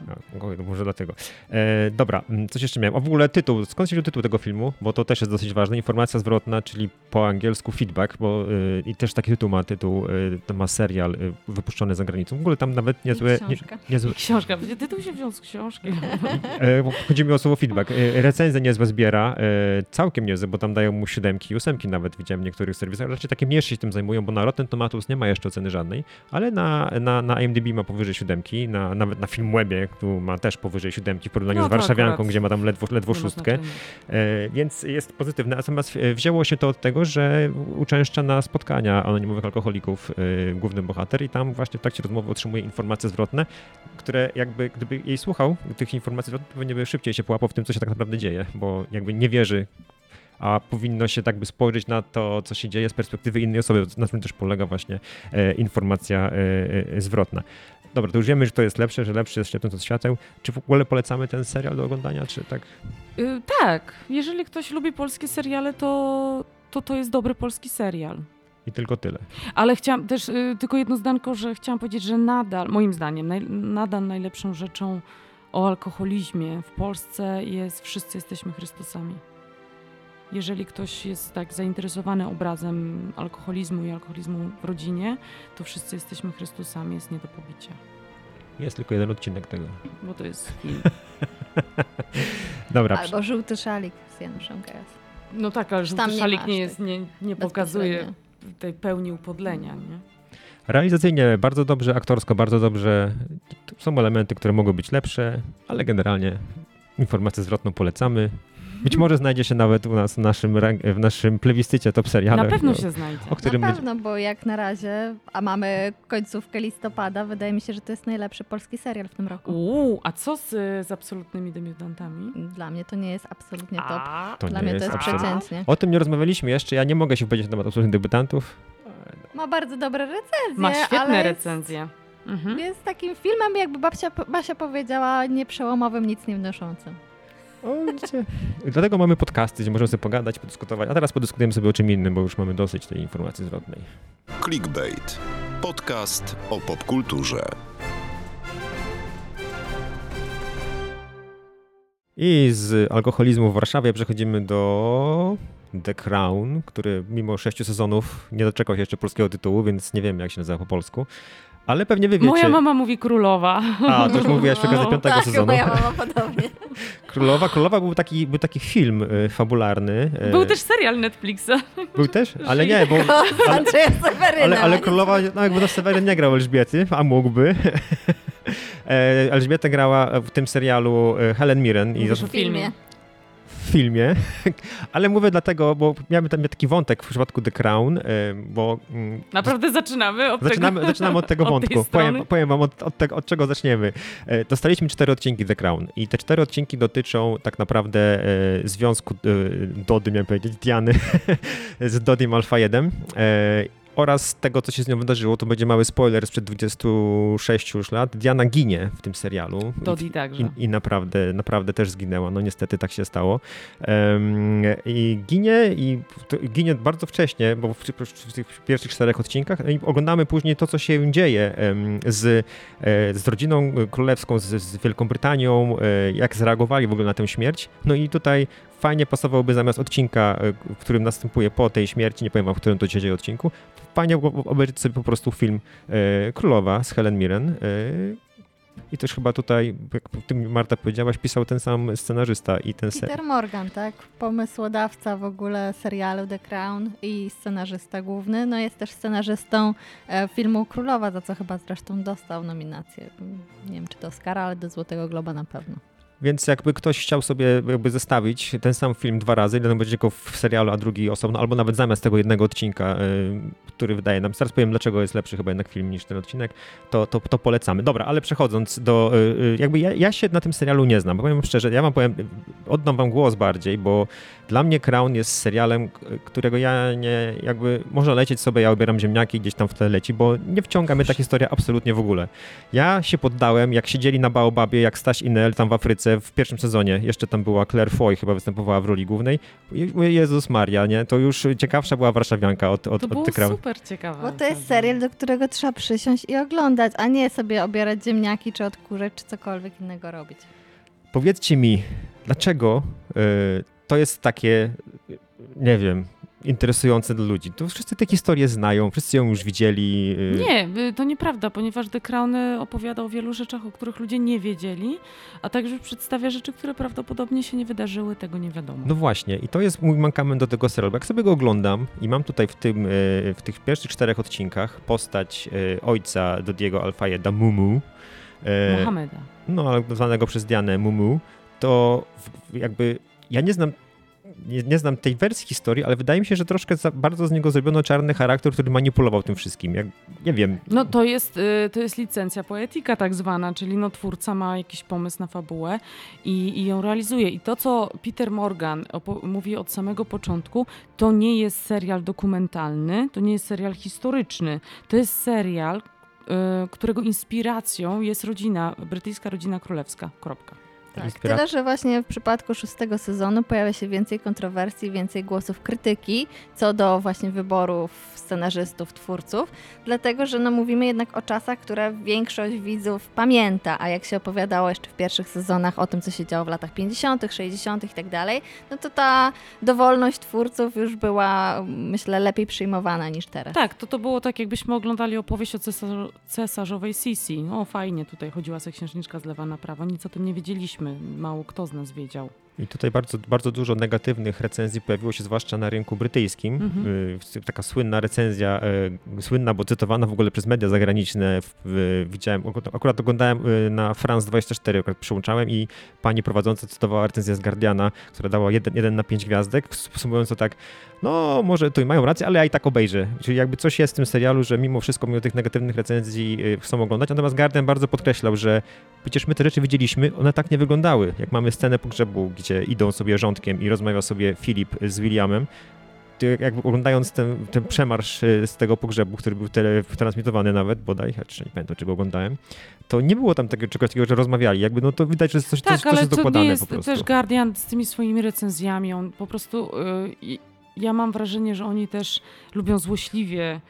Speaker 2: To może dlatego. E, dobra, coś jeszcze miałem. A w ogóle tytuł, skąd się wziął tytuł tego filmu? Bo to też jest dosyć ważne. Informacja zwrotna, czyli po angielsku feedback, bo y, i też taki tytuł ma tytuł, y, to ma serial y, wypuszczony za granicą. W ogóle tam nawet niezłe... Nie,
Speaker 4: książka.
Speaker 2: niezłe
Speaker 3: Książka, tytuł się wziął z książki.
Speaker 2: e, chodzi mi o słowo feedback. E, recenzje niezłe zbiera, e, całkiem niezłe, bo tam dają mu siódemki i ósemki nawet widziałem w niektórych serwisach. Raczej takie mniejsze się tym zajmują, bo na Rotten Tomatoes nie ma jeszcze oceny żadnej, ale na, na, na IMDb ma powyżej siódemki, na, nawet na Filmwebie, tu ma też powyżej siódemki w porównaniu
Speaker 3: No
Speaker 2: z Warszawianką,
Speaker 3: akurat
Speaker 2: gdzie ma tam ledwo, ledwo szóstkę. E, więc jest pozytywne. Natomiast e, wzięło się to od tego, że uczęszcza na spotkania anonimowych alkoholików e, główny bohater i tam właśnie w trakcie rozmowy otrzymuje informacje zwrotne, które jakby, gdyby jej słuchał, tych informacji zwrotnych, to pewnie by szybciej się połapał w tym, co się tak naprawdę dzieje, bo jakby nie wierzy a powinno się tak by spojrzeć na to, co się dzieje z perspektywy innej osoby, na tym też polega właśnie e, informacja e, e, zwrotna. Dobra, to już wiemy, że to jest lepsze, że lepszy jest Ślepnąc od świateł. Czy w ogóle polecamy ten serial do oglądania, czy tak?
Speaker 3: Y, tak, jeżeli ktoś lubi polskie seriale, to, to to jest dobry polski serial.
Speaker 2: I tylko tyle.
Speaker 3: Ale chciałam też y, tylko jedno zdanko, że chciałam powiedzieć, że nadal, moim zdaniem, naj, nadal najlepszą rzeczą o alkoholizmie w Polsce jest Wszyscy jesteśmy Chrystusami. Jeżeli ktoś jest tak zainteresowany obrazem alkoholizmu i alkoholizmu w rodzinie, to Wszyscy jesteśmy Chrystusami jest nie do pobicia,
Speaker 2: Jest tylko jeden odcinek tego.
Speaker 3: bo to jest film.
Speaker 2: Dobra,
Speaker 4: Albo żółty szalik z Januszem Gajas.
Speaker 3: No tak, ale
Speaker 4: Tam
Speaker 3: żółty
Speaker 4: nie
Speaker 3: szalik nie, jest, nie, nie pokazuje tej pełni upodlenia, nie?
Speaker 2: realizacyjnie bardzo dobrze, aktorsko bardzo dobrze. Są elementy, które mogą być lepsze, ale generalnie informację zwrotną polecamy. Być może znajdzie się nawet u nas w naszym, w naszym plebiscycie top seriale.
Speaker 3: Na pewno
Speaker 2: o-
Speaker 3: się znajdzie.
Speaker 2: O którym
Speaker 4: Na
Speaker 2: będzie,
Speaker 4: pewno, bo jak na razie, a mamy końcówkę listopada, wydaje mi się, że to jest najlepszy polski serial w tym roku.
Speaker 3: Uuu, a co z, z absolutnymi debiutantami?
Speaker 4: Dla mnie to nie jest absolutnie top.
Speaker 3: A,
Speaker 2: to
Speaker 4: Dla
Speaker 2: nie
Speaker 4: mnie
Speaker 2: jest
Speaker 4: to jest przeciętnie.
Speaker 2: O tym nie rozmawialiśmy jeszcze, ja nie mogę się wypowiedzieć na temat absolutnych debiutantów.
Speaker 4: Ma bardzo dobre recenzje,
Speaker 3: ma świetne
Speaker 4: ale
Speaker 3: recenzje. Mhm.
Speaker 4: Jest, jest takim filmem, jakby babcia, Basia powiedziała, nieprzełomowym, nic nie wnoszącym.
Speaker 2: O, widzicie. Dlatego mamy podcasty, gdzie możemy sobie pogadać, podyskutować, a teraz podyskutujemy sobie o czym innym, bo już mamy dosyć tej informacji zwrotnej.
Speaker 1: Clickbait. Podcast o popkulturze.
Speaker 2: I z alkoholizmu w Warszawie przechodzimy do The Crown, który mimo sześciu sezonów nie doczekał się jeszcze polskiego tytułu, więc nie wiem jak się nazywa po polsku. Ale pewnie wy wiecie.
Speaker 3: Moja mama mówi królowa.
Speaker 2: A, to już mówiłaś okazji
Speaker 3: No,
Speaker 2: piątego
Speaker 4: tak,
Speaker 2: sezonu.
Speaker 4: moja mama podobnie.
Speaker 2: Królowa. Królowa był taki, był taki film y, fabularny. y,
Speaker 3: Był też serial Netflixa.
Speaker 2: Był też? Ale nie, bo...
Speaker 4: Sewerynem.
Speaker 2: Ale, ale królowa, no jakby to Seweryn nie grał Elżbiety, a mógłby. E, Elżbieta grała w tym serialu e, Helen Mirren i
Speaker 3: Mówisz
Speaker 4: w filmie.
Speaker 2: W filmie. Ale mówię dlatego, bo miałem tam taki wątek w przypadku The Crown, e, bo mm,
Speaker 3: Naprawdę zaczynamy od
Speaker 2: Zaczynamy,
Speaker 3: tego.
Speaker 2: zaczynamy od tego
Speaker 3: od
Speaker 2: wątku. Powiem, powiem wam od, od, tego, od czego zaczniemy. E, Dostaliśmy cztery odcinki The Crown i te cztery odcinki dotyczą tak naprawdę e, związku Dody, miałem powiedzieć, Diany z Dodim Alpha 1 e, oraz tego, co się z nią wydarzyło. To będzie mały spoiler sprzed 26 już lat. Diana ginie w tym serialu.
Speaker 3: Dodi także.
Speaker 2: I, I naprawdę, naprawdę też zginęła. No niestety tak się stało. Em, I ginie i to, ginie bardzo wcześnie, bo w, w tych pierwszych czterech odcinkach no i oglądamy później to, co się dzieje em, z, e, z rodziną królewską, z, z Wielką Brytanią, e, jak zareagowali w ogóle na tę śmierć. No i tutaj fajnie pasowałoby zamiast odcinka, e, w którym następuje po tej śmierci, nie powiem wam, w którym to się dzieje odcinku, fajnie obejrzeć sobie po prostu film e, Królowa z Helen Mirren. E, I też chyba tutaj, jak ty Marta powiedziałaś, pisał ten sam scenarzysta i ten ser.
Speaker 4: Peter Morgan, tak? Pomysłodawca w ogóle serialu The Crown i scenarzysta główny. No jest też scenarzystą e, filmu Królowa, za co chyba zresztą dostał nominację. Nie wiem, czy do Oscara, ale do Złotego Globa na pewno.
Speaker 2: Więc jakby ktoś chciał sobie jakby zestawić ten sam film dwa razy, jeden będzie tylko w serialu, a drugi osobno, albo nawet zamiast tego jednego odcinka, y, który wydaje nam, zaraz powiem dlaczego jest lepszy chyba jednak film niż ten odcinek, to, to, to polecamy. Dobra, ale przechodząc do, y, y, jakby ja, ja się na tym serialu nie znam, bo powiem szczerze, ja wam powiem, oddam wam głos bardziej, bo dla mnie Crown jest serialem, którego ja nie, jakby można lecieć sobie, ja obieram ziemniaki gdzieś tam w tle leci, bo nie wciąga mnie ta historia absolutnie w ogóle. Ja się poddałem, jak siedzieli na Baobabie, jak Staś i Nel tam w Afryce jeszcze w pierwszym sezonie, jeszcze tam była Claire Foy, chyba występowała w roli głównej. Jezus Maria, nie? To już ciekawsza była warszawianka od, od,
Speaker 3: to
Speaker 2: od
Speaker 3: było
Speaker 2: Crown.
Speaker 3: super ciekawe.
Speaker 4: Bo to jest serial, do którego trzeba przysiąść i oglądać, a nie sobie obierać ziemniaki, czy odkurzać, czy cokolwiek innego robić.
Speaker 2: Powiedzcie mi, dlaczego y, to jest takie, nie wiem, interesujące dla ludzi? To wszyscy te historie znają, wszyscy ją już widzieli. y,
Speaker 3: Nie, y, to nieprawda, ponieważ The Crown opowiada o wielu rzeczach, o których ludzie nie wiedzieli, a także przedstawia rzeczy, które prawdopodobnie się nie wydarzyły, tego nie wiadomo.
Speaker 2: No właśnie, i to jest mój mankament do tego serialu. Jak sobie go oglądam i mam tutaj w, tym, y, w tych pierwszych czterech odcinkach postać ojca Dodiego Alfayeda, Mumu,
Speaker 3: Mohameda.
Speaker 2: no, ale zwanego przez Dianę Mumu, to jakby ja nie znam nie, nie znam tej wersji historii, ale wydaje mi się, że troszkę za bardzo z niego zrobiono czarny charakter, który manipulował tym wszystkim. Jak, nie wiem.
Speaker 3: No to jest, y, to jest licencja poetyka tak zwana, czyli no twórca ma jakiś pomysł na fabułę i, i ją realizuje. I to, co Peter Morgan mówi od samego początku, to nie jest serial dokumentalny, to nie jest serial historyczny. To jest serial, y, którego inspiracją jest rodzina, brytyjska rodzina królewska. Kropka.
Speaker 4: Tak, tyle, że właśnie w przypadku szóstego sezonu pojawia się więcej kontrowersji, więcej głosów krytyki co do właśnie wyborów scenarzystów, twórców, dlatego, że no mówimy jednak o czasach, które większość widzów pamięta, a jak się opowiadało jeszcze w pierwszych sezonach o tym, co się działo w latach 50., 60. i tak dalej, no to ta dowolność twórców już była, myślę, lepiej przyjmowana niż teraz.
Speaker 3: Tak, to to było tak, jakbyśmy oglądali opowieść o cesarz- cesarzowej Sisi. No fajnie, tutaj chodziła sobie księżniczka z lewa na prawo, nic o tym nie wiedzieliśmy, mało kto z nas wiedział.
Speaker 2: I tutaj bardzo, bardzo dużo negatywnych recenzji pojawiło się, zwłaszcza na rynku brytyjskim.
Speaker 3: Mhm.
Speaker 2: Y, Taka słynna recenzja, y, słynna, bo cytowana w ogóle przez media zagraniczne. Widziałem, akurat oglądałem y, na France 24, akurat przyłączałem i pani prowadząca cytowała recenzję z Guardiana, która dała 1 na 5 gwiazdek, sumując to tak, no może tu mają rację, ale ja i tak obejrzę. Czyli jakby coś jest w tym serialu, że mimo wszystko, mimo tych negatywnych recenzji y, chcą oglądać. Natomiast Guardian bardzo podkreślał, że przecież my te rzeczy widzieliśmy, one tak nie wyglądały. Jak mamy scenę pogrzebu, gdzie idą sobie rządkiem i rozmawia sobie Filip z Williamem, jakby oglądając ten, ten przemarsz y, z tego pogrzebu, który był tele, transmitowany nawet bodaj, chociaż nie pamiętam, czy go oglądałem, to nie było tam takiego, czegoś takiego, że rozmawiali. Jakby no to widać, że jest coś,
Speaker 3: Tak,
Speaker 2: coś, coś
Speaker 3: ale
Speaker 2: jest
Speaker 3: to nie jest
Speaker 2: po prostu.
Speaker 3: też Guardian z tymi swoimi recenzjami. On po prostu. y, i- ja mam wrażenie, że oni też lubią złośliwie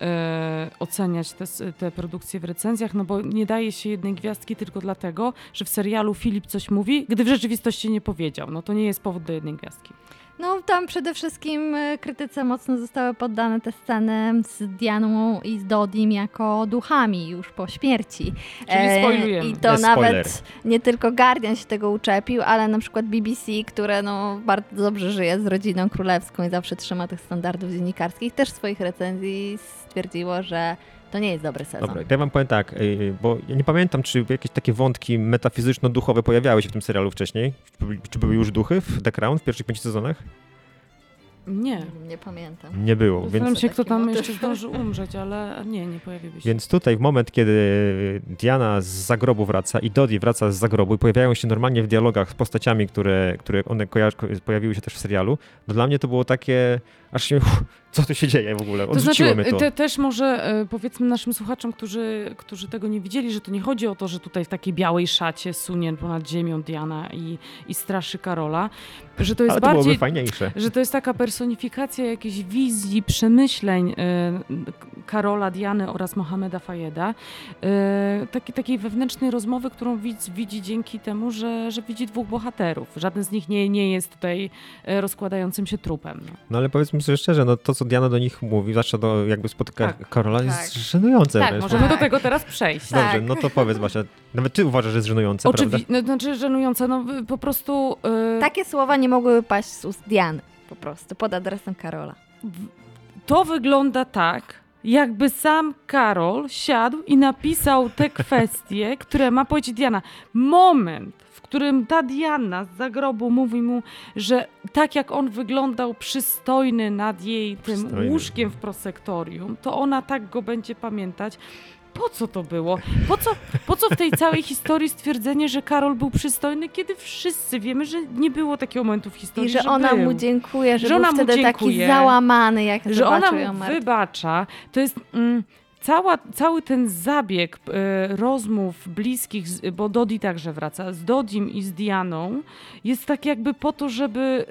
Speaker 3: y, oceniać te, te produkcje w recenzjach, no bo nie daje się jednej gwiazdki tylko dlatego, że w serialu Filip coś mówi, gdy w rzeczywistości nie powiedział. No to nie jest powód do jednej gwiazdki.
Speaker 4: No tam przede wszystkim e, krytyce mocno zostały poddane te sceny z Dianą i z Dodim jako duchami już po śmierci.
Speaker 3: Czyli spoilujemy.
Speaker 4: I to nawet nie tylko Guardian się tego uczepił, ale na przykład BBC, które no, bardzo dobrze żyje z rodziną królewską i zawsze trzyma tych standardów dziennikarskich, też w swoich recenzji stwierdziło, że to nie jest dobry sezon.
Speaker 2: Dobra, to ja wam powiem tak, y, bo ja nie pamiętam, czy jakieś takie wątki metafizyczno-duchowe pojawiały się w tym serialu wcześniej. Czy były- już duchy w The Crown w pierwszych pięciu sezonach?
Speaker 3: Nie.
Speaker 4: Nie pamiętam.
Speaker 2: Nie było,
Speaker 3: Zastanawiam
Speaker 2: więc...
Speaker 3: się, kto tam
Speaker 4: Taki
Speaker 3: jeszcze
Speaker 4: motyw.
Speaker 3: zdąży umrzeć, ale nie, nie pojawiłby się.
Speaker 2: Więc tutaj w moment, kiedy Diana z zagrobu wraca i Dodi wraca z zagrobu i pojawiają się normalnie w dialogach z postaciami, które, które one pojawiły się też w serialu, no dla mnie to było takie, aż się, uff, co tu się dzieje w ogóle,
Speaker 3: To
Speaker 2: odrzuciło
Speaker 3: znaczy,
Speaker 2: mnie to.
Speaker 3: te, też może e, powiedzmy naszym słuchaczom, którzy, którzy tego nie widzieli, że to nie chodzi o to, że tutaj w takiej białej szacie sunie ponad ziemią Diana i, i straszy Karola, że to jest
Speaker 2: Ale to
Speaker 3: bardziej...
Speaker 2: byłoby fajniejsze.
Speaker 3: Że to jest taka personifikacja jakiejś wizji, przemyśleń e, Karola, Diany oraz Mohameda Fayeda. E, taki, takiej wewnętrznej rozmowy, którą widz widzi dzięki temu, że, że widzi dwóch bohaterów. Żaden z nich nie, nie jest tutaj rozkładającym się trupem. No.
Speaker 2: No ale powiedzmy sobie szczerze, no to co Diana do nich mówi, zwłaszcza do jakby spotyka
Speaker 3: Tak.
Speaker 2: Karola, jest
Speaker 4: Tak.
Speaker 2: żenujące
Speaker 3: Tak,
Speaker 2: wręcz.
Speaker 3: możemy do
Speaker 4: Tak.
Speaker 3: tego teraz przejść.
Speaker 2: Dobrze,
Speaker 4: Tak.
Speaker 2: no to powiedz Basia, nawet ty uważasz, że jest żenujące, prawda?
Speaker 3: Oczywiście, no, znaczy żenujące, no po prostu y,
Speaker 4: Takie słowa nie mogłyby paść z ust Diany po prostu, pod adresem Karola.
Speaker 3: to wygląda tak, jakby sam Karol siadł i napisał te kwestie, które ma powiedzieć Diana. Moment, którym ta Diana z zagrobu mówi mu, że tak jak on wyglądał przystojny nad jej tym
Speaker 2: Przystojny.
Speaker 3: łóżkiem w prosektorium, to ona tak go będzie pamiętać. Po co to było? Po co, po co w tej całej historii stwierdzenie, że Karol był przystojny, kiedy wszyscy wiemy, że nie było takiego momentu w historii,
Speaker 4: I że ona
Speaker 3: był
Speaker 4: mu dziękuje, że,
Speaker 3: Że
Speaker 4: był
Speaker 3: ona mu
Speaker 4: wtedy taki
Speaker 3: dziękuje,
Speaker 4: załamany, jak
Speaker 3: że ona mu wybacza. To jest... Mm, cała, cały ten zabieg e, rozmów bliskich, z, bo Dodi także wraca, z Dodim i z Dianą, jest tak jakby po to, żeby,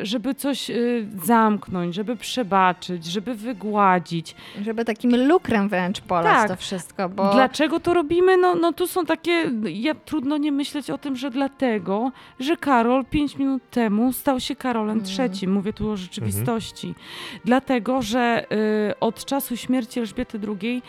Speaker 3: e, żeby coś e, zamknąć, żeby przebaczyć, żeby wygładzić.
Speaker 4: Żeby takim lukrem wręcz polać
Speaker 3: Tak.
Speaker 4: to wszystko, bo...
Speaker 3: Dlaczego to robimy? No, no tu są takie, ja trudno nie myśleć o tym, że dlatego, że Karol pięć minut temu stał się Karolem
Speaker 4: Mhm.
Speaker 3: trzecim. Mówię tu o rzeczywistości. Dlatego, że od czasu śmierci Elżbiety II y,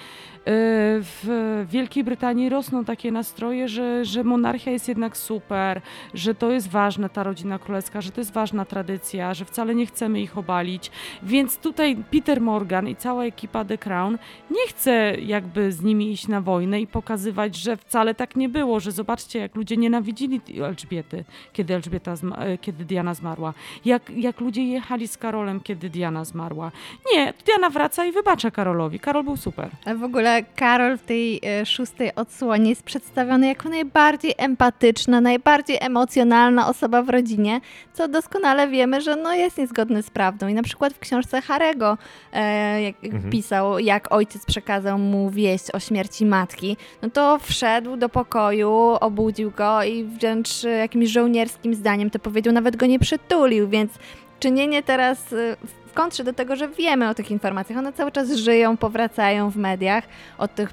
Speaker 3: w Wielkiej Brytanii rosną takie nastroje, że, że monarchia jest jednak super, że to jest ważna ta rodzina królewska, że to jest ważna tradycja, że wcale nie chcemy ich obalić. Więc tutaj Peter Morgan i cała ekipa The Crown nie chce jakby z nimi iść na wojnę i pokazywać, że wcale tak nie było, że zobaczcie, jak ludzie nienawidzili Elżbiety, kiedy, Elżbieta e, kiedy Diana zmarła. Jak, jak ludzie jechali z Karolem, kiedy Diana zmarła. Nie, Diana wraca i wybacza Karolowi. Karol był super.
Speaker 4: A w ogóle Karol w tej e, szóstej odsłonie jest przedstawiony jako najbardziej empatyczna, najbardziej emocjonalna osoba w rodzinie, co doskonale wiemy, że no jest niezgodny z prawdą. I na przykład w książce Harego, e, jak
Speaker 2: Mhm.
Speaker 4: pisał, jak ojciec przekazał mu wieść o śmierci matki, no to wszedł do pokoju, obudził go i wręcz e, jakimś żołnierskim zdaniem to powiedział, nawet go nie przytulił, więc czynienie teraz w kontrze do tego, że wiemy o tych informacjach, one cały czas żyją, powracają w mediach od tych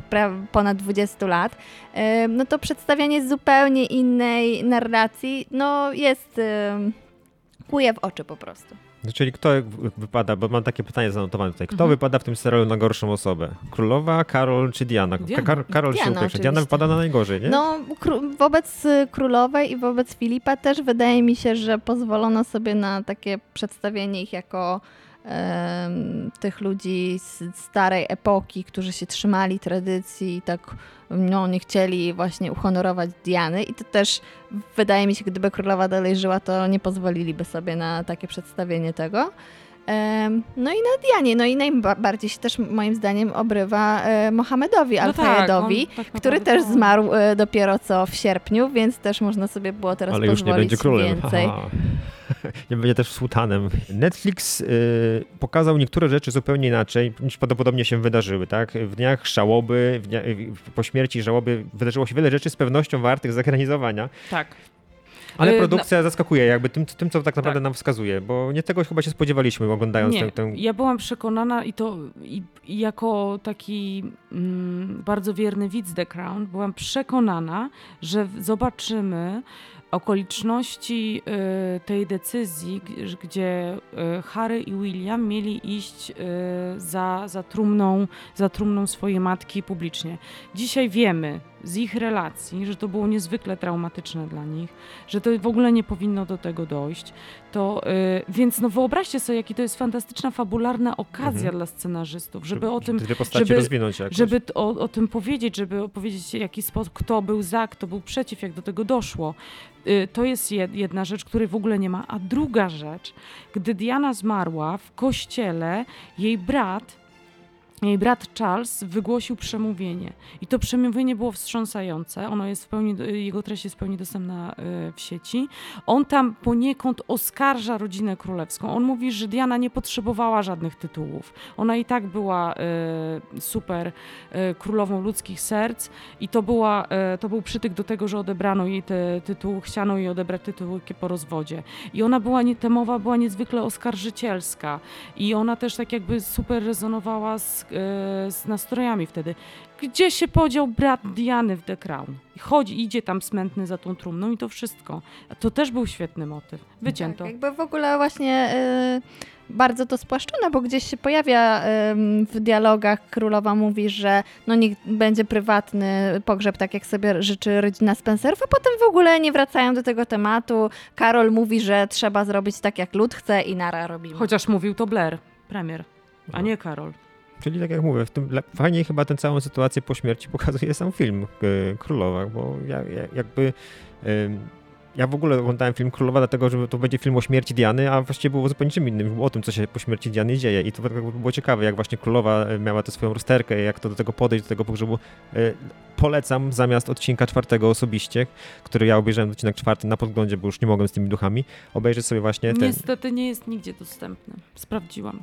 Speaker 4: ponad 20 lat, no to przedstawianie zupełnie innej narracji, no jest, kuje w oczy po prostu.
Speaker 2: No, czyli kto wypada, bo mam takie pytanie zanotowane tutaj. Kto
Speaker 3: Mhm.
Speaker 2: wypada w tym serialu na gorszą osobę? Królowa, Karol czy Diana?
Speaker 3: Diana.
Speaker 2: Kar Karol się
Speaker 4: Diana
Speaker 2: upieprza.
Speaker 4: oczywiście.
Speaker 2: Diana wypada na najgorzej, nie?
Speaker 4: No, wobec y, królowej i wobec Filipa też wydaje mi się, że pozwolono sobie na takie przedstawienie ich jako tych ludzi z starej epoki, którzy się trzymali tradycji i tak no, nie chcieli właśnie uhonorować Diany i to też wydaje mi się, gdyby królowa dalej żyła, to nie pozwoliliby sobie na takie przedstawienie tego. No i na Dianie, no i najbardziej się też moim zdaniem obrywa e, Mohamedowi
Speaker 3: No tak,
Speaker 4: Al-Fayedowi,
Speaker 3: on tak
Speaker 4: który też zmarł e, dopiero co w sierpniu, więc też można sobie było teraz
Speaker 2: Ale już nie
Speaker 4: pozwolić
Speaker 2: będzie królem.
Speaker 4: więcej.
Speaker 2: Nie będzie też sułtanem. Netflix y, pokazał niektóre rzeczy zupełnie inaczej niż prawdopodobnie się wydarzyły, tak? W dniach żałoby, w dnia, po śmierci żałoby wydarzyło się wiele rzeczy z pewnością wartych zagranizowania,
Speaker 3: Tak.
Speaker 2: Ale
Speaker 3: Y,
Speaker 2: produkcja zaskakuje jakby tym, tym, co tak naprawdę
Speaker 3: Tak.
Speaker 2: nam wskazuje, bo nie tego chyba się spodziewaliśmy oglądając
Speaker 3: Nie,
Speaker 2: tę,
Speaker 3: ja byłam przekonana i to i, i jako taki mm, bardzo wierny widz The Crown, byłam przekonana, że zobaczymy okoliczności y, tej decyzji, gdzie y, Harry i William mieli iść y, za, za, trumną, za trumną swojej matki publicznie. Dzisiaj wiemy z ich relacji, że to było niezwykle traumatyczne dla nich, że to w ogóle nie powinno do tego dojść. To, y, więc no wyobraźcie sobie, jaki to jest fantastyczna, fabularna okazja
Speaker 2: Mhm.
Speaker 3: dla scenarzystów, żeby o tym żeby-
Speaker 2: rozwinąć jakoś.
Speaker 3: żeby o, o tym powiedzieć, żeby opowiedzieć, jaki sposób, kto był za, kto był przeciw, jak do tego doszło. Y, To jest jed- jedna rzecz, której w ogóle nie ma. A druga rzecz, gdy Diana zmarła w kościele, jej brat, jej brat Charles wygłosił przemówienie. I to przemówienie było wstrząsające. Ono jest w pełni, jego treść jest w pełni dostępna y, w sieci. On tam poniekąd oskarża rodzinę królewską. On mówi, że Diana nie potrzebowała żadnych tytułów. Ona i tak była y, super e, królową ludzkich serc i to, była, e, to był przytyk do tego, że odebrano jej te tytuły, chciano jej odebrać tytuły po rozwodzie. I ona była, nie, ta mowa była niezwykle oskarżycielska i ona też tak jakby super rezonowała z, e, z nastrojami wtedy. Gdzie się podział brat Diany w The Crown? Chodzi, idzie tam smętny za tą trumną i to wszystko. To też był świetny motyw. Wycięto.
Speaker 4: Tak, jakby w ogóle właśnie y, bardzo to spłaszczone, bo gdzieś się pojawia ym, w dialogach królowa mówi, że no niech będzie prywatny pogrzeb, tak jak sobie życzy rodzina Spencerów, a potem w ogóle nie wracają do tego tematu. Karol mówi, że trzeba zrobić tak, jak lud chce i nara robimy.
Speaker 3: Chociaż mówił to Blair, premier, a nie Karol.
Speaker 2: Czyli tak jak mówię, w tym fajniej chyba tę całą sytuację po śmierci pokazuje sam film y, Królowa, bo ja, ja, jakby... ja w ogóle oglądałem film Królowa, dlatego że to będzie film o śmierci Diany, a właściwie było zupełnie czym innym. O tym, co się po śmierci Diany dzieje. I to jakby było ciekawe, jak właśnie Królowa y, miała tę swoją rozterkę, jak to do tego podejść, do tego pogrzebu. Y, Polecam zamiast odcinka czwartego osobiście, który ja obejrzałem odcinek czwarty na podglądzie, bo już nie mogłem z tymi duchami, obejrzeć sobie właśnie ten...
Speaker 3: Niestety nie jest nigdzie dostępny. Sprawdziłam.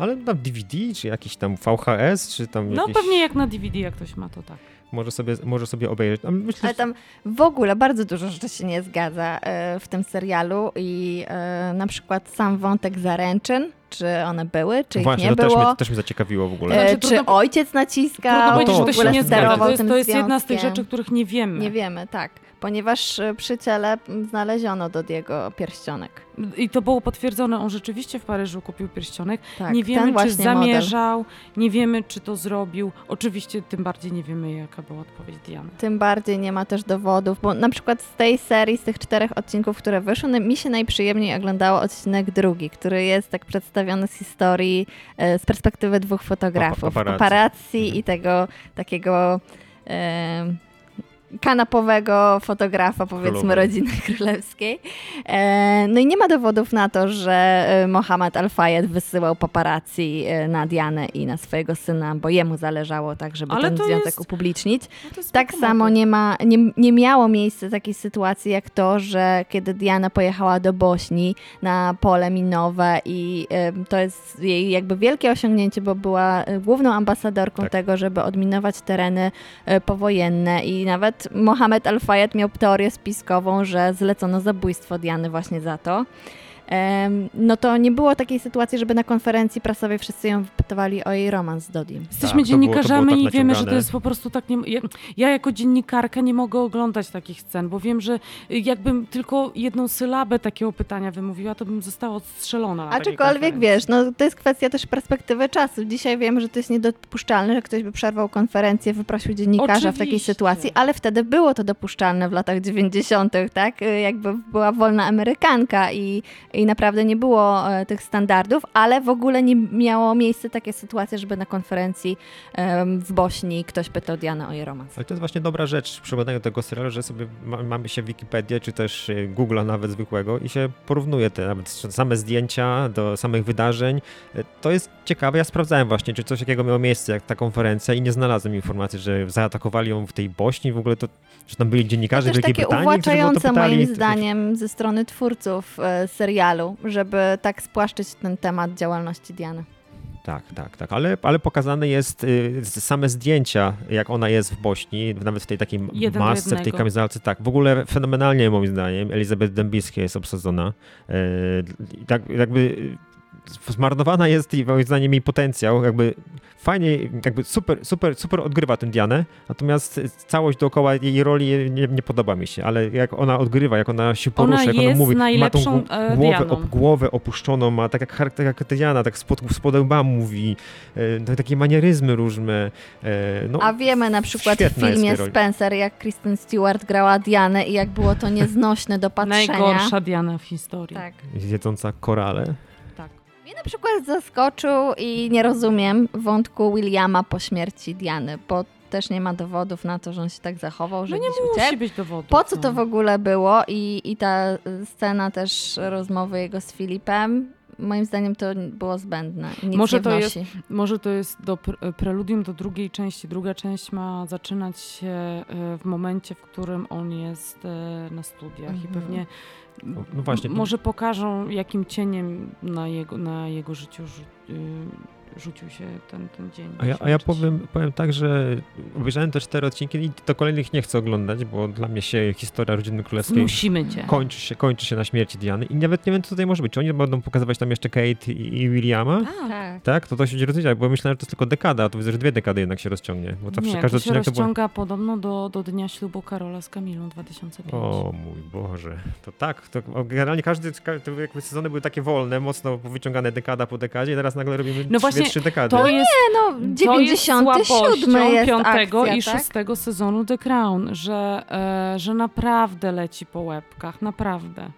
Speaker 2: Ale na DVD, czy jakiś tam VHS, czy tam
Speaker 3: No
Speaker 2: jakieś...
Speaker 3: pewnie jak na DVD, jak ktoś ma, to tak.
Speaker 2: Może sobie, może sobie obejrzeć. Myślę,
Speaker 4: Ale tam w ogóle bardzo dużo rzeczy się nie zgadza e, w tym serialu i e, na przykład sam wątek zaręczyn, czy one były, czy
Speaker 2: Właśnie,
Speaker 4: ich nie
Speaker 2: to też
Speaker 4: było.
Speaker 2: mnie, też mnie zaciekawiło w ogóle.
Speaker 4: E,
Speaker 3: Znaczy,
Speaker 4: czy
Speaker 3: trudno-
Speaker 4: ojciec naciskał,
Speaker 3: Trudno
Speaker 2: to
Speaker 3: powiedzieć, że
Speaker 4: w
Speaker 3: to się nie zgadza.
Speaker 4: sterował
Speaker 3: To jest,
Speaker 4: tym
Speaker 3: to jest jedna z tych rzeczy, których nie wiemy.
Speaker 4: Nie wiemy, tak. Ponieważ e, przy ciele znaleziono Dodiego pierścionek.
Speaker 3: I to było potwierdzone, on rzeczywiście w Paryżu kupił pierścionek.
Speaker 4: Tak,
Speaker 3: nie
Speaker 4: ten
Speaker 3: wiemy, czy
Speaker 4: właśnie model.
Speaker 3: zamierzał, nie wiemy, czy to zrobił. Oczywiście tym bardziej nie wiemy, jaka była odpowiedź Diany.
Speaker 4: Tym bardziej nie ma też dowodów, bo na przykład z tej serii, z tych czterech odcinków, które wyszły, no, mi się najprzyjemniej oglądało odcinek drugi, który jest tak przedstawiony z historii, e, z perspektywy dwóch fotografów.
Speaker 2: Papa- paparazzi.
Speaker 4: paparazzi
Speaker 2: Mhm.
Speaker 4: i tego takiego e, kanapowego fotografa, powiedzmy,
Speaker 2: Królowej.
Speaker 4: rodziny królewskiej. E, no i nie ma dowodów na to, że e, Mohamed Al-Fayed wysyłał paparazzi e, na Dianę i na swojego syna, bo jemu zależało tak, żeby
Speaker 3: Ale
Speaker 4: ten związek
Speaker 3: jest-
Speaker 4: upublicznić.
Speaker 3: No
Speaker 4: Tak samo nie, ma, nie, nie miało miejsca takiej sytuacji jak to, że kiedy Diana pojechała do Bośni na pole minowe i to jest jej jakby wielkie osiągnięcie, bo była główną ambasadorką
Speaker 2: Tak.
Speaker 4: tego, żeby odminować tereny powojenne i nawet Mohamed Al-Fayed miał teorię spiskową, że zlecono zabójstwo Diany właśnie za to. No to nie było takiej sytuacji, żeby na konferencji prasowej wszyscy ją wypytywali o jej romans z Dodim.
Speaker 3: Jesteśmy
Speaker 2: Tak,
Speaker 3: dziennikarzami
Speaker 2: było tak
Speaker 3: i wiemy, że to jest po prostu tak. Nie, ja, ja jako dziennikarka nie mogę oglądać takich scen, bo wiem, że jakbym tylko jedną sylabę takiego pytania wymówiła, to bym została odstrzelona. Konferencji.
Speaker 4: wiesz, no to jest kwestia też perspektywy czasu. Dzisiaj wiemy, że to jest niedopuszczalne, że ktoś by przerwał konferencję, wyprosił dziennikarza w takiej
Speaker 3: Oczywiście.
Speaker 4: sytuacji, ale wtedy było to dopuszczalne w latach 90., tak? Y, Jakby była wolna Amerykanka i, i naprawdę nie było e, tych standardów, ale w ogóle nie miało miejsca takie sytuacje, żeby na konferencji w Bośni ktoś pytał Dianę o jej romans.
Speaker 2: Ale to jest właśnie dobra rzecz przy oglądaniu tego serialu, że sobie ma, mamy się Wikipedię, czy też y, Google'a nawet zwykłego i się porównuje te nawet same zdjęcia do samych wydarzeń. Y, To jest ciekawe, ja sprawdzałem właśnie, czy coś takiego miało miejsce jak ta konferencja i nie znalazłem informacji, że zaatakowali ją w tej Bośni, w ogóle to, że tam byli dziennikarze
Speaker 4: To też
Speaker 2: Wielkiej
Speaker 4: takie
Speaker 2: Brytanii,
Speaker 4: uwłaczające moim zdaniem ze strony twórców e, serialu, żeby tak spłaszczyć ten temat działalności Diany.
Speaker 2: Tak, tak, tak, ale, ale pokazane jest y, same zdjęcia, jak ona jest w Bośni, nawet w tej takiej
Speaker 3: Jeden
Speaker 2: masce, w tej
Speaker 3: jednego.
Speaker 2: kamizelce, tak, w ogóle fenomenalnie moim zdaniem Elizabeth Dębicka jest obsadzona, y, tak, jakby zmarnowana jest i moim zdaniem jej potencjał, jakby fajnie, jakby super, super, super odgrywa tę Dianę, natomiast całość dookoła jej roli nie, nie podoba mi się, ale jak ona odgrywa, jak ona się
Speaker 3: Ona
Speaker 2: porusza, jak ona mówi, ma tą
Speaker 3: e,
Speaker 2: głowę, op, głowę opuszczoną, ma tak jak charakter jak Diana, tak spod, spod łba mówi, e, to takie manieryzmy różne. E, no,
Speaker 4: A wiemy na przykład w filmie. Spencer, jak Kristen Stewart grała Dianę i jak było to nieznośne do patrzenia.
Speaker 3: Najgorsza Diana w historii.
Speaker 4: Tak.
Speaker 2: Jedząca korale.
Speaker 4: Mnie na przykład zaskoczył i nie rozumiem wątku Williama po śmierci Diany, bo też nie ma dowodów na to, że on się tak zachował, że
Speaker 3: No nie musi
Speaker 4: uciekł.
Speaker 3: być dowodu.
Speaker 4: Po co to w ogóle było i, i ta scena też rozmowy jego z Filipem, moim zdaniem to było zbędne. Nic
Speaker 3: Może
Speaker 4: nie
Speaker 3: to jest-. Może to jest do pre- preludium do drugiej części. Druga część ma zaczynać się e, w momencie, w którym on jest e, na studiach i
Speaker 4: Mhm.
Speaker 3: pewnie
Speaker 2: No, właśnie.
Speaker 3: może pokażą, jakim cieniem na jego, na jego życiu y, rzucił się ten, ten dzień.
Speaker 2: A ja, a ja powiem, powiem tak, że obejrzałem te cztery odcinki i do kolejnych nie chcę oglądać, bo dla mnie się historia rodziny królewskiej
Speaker 3: Musimy cię.
Speaker 2: kończy się, kończy się na śmierci Diany i nawet nie wiem, co tutaj może być. Czy oni będą pokazywać tam jeszcze Kate i, i Williama?
Speaker 3: Tak.
Speaker 2: Tak, to to się będzie rozwijać, bo myślałem, że to jest tylko dekada, a to widzę, że dwie dekady jednak się rozciągnie. Bo zawsze
Speaker 3: Nie,
Speaker 2: każdy
Speaker 3: to się
Speaker 2: odcinek to było...
Speaker 3: rozciąga podobno do, do dnia ślubu Karola z Kamilą 2005.
Speaker 2: O mój Boże, to tak, to generalnie każdy, jakby sezony były takie wolne, mocno wyciągane dekada po dekadzie i teraz nagle robimy
Speaker 3: No
Speaker 2: trzy,
Speaker 3: właśnie,
Speaker 2: trzy dekady.
Speaker 3: To jest,
Speaker 4: No,
Speaker 3: to jest
Speaker 4: 97
Speaker 3: słabością
Speaker 4: jest
Speaker 3: piątego
Speaker 4: akcja,
Speaker 3: i
Speaker 4: tak?
Speaker 3: szóstego sezonu The Crown, że, e, że naprawdę leci po łebkach, naprawdę.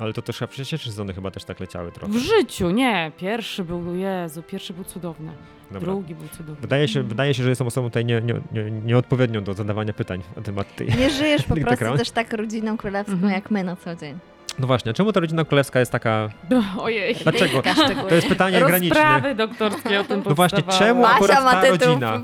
Speaker 2: Ale to też chyba przecież sezony chyba też tak leciały trochę.
Speaker 3: W życiu, nie. Pierwszy był, Jezu, pierwszy był cudowny.
Speaker 2: Dobra.
Speaker 3: Drugi był cudowny.
Speaker 2: Wydaje się, wydaje się, że jestem osobą tutaj nie, nie, nie, nieodpowiednią do zadawania pytań na temat tej.
Speaker 4: Nie żyjesz po prostu też tak rodziną królewską
Speaker 3: Mhm.
Speaker 4: jak my na co dzień.
Speaker 2: No właśnie, a czemu ta rodzina królewska jest taka...
Speaker 3: Ojej.
Speaker 2: Dlaczego? To jest pytanie graniczne.
Speaker 3: Rozprawy doktorskie o tym
Speaker 2: No właśnie, czemu
Speaker 4: Basia
Speaker 2: akurat ta
Speaker 4: tytuł
Speaker 2: rodzina?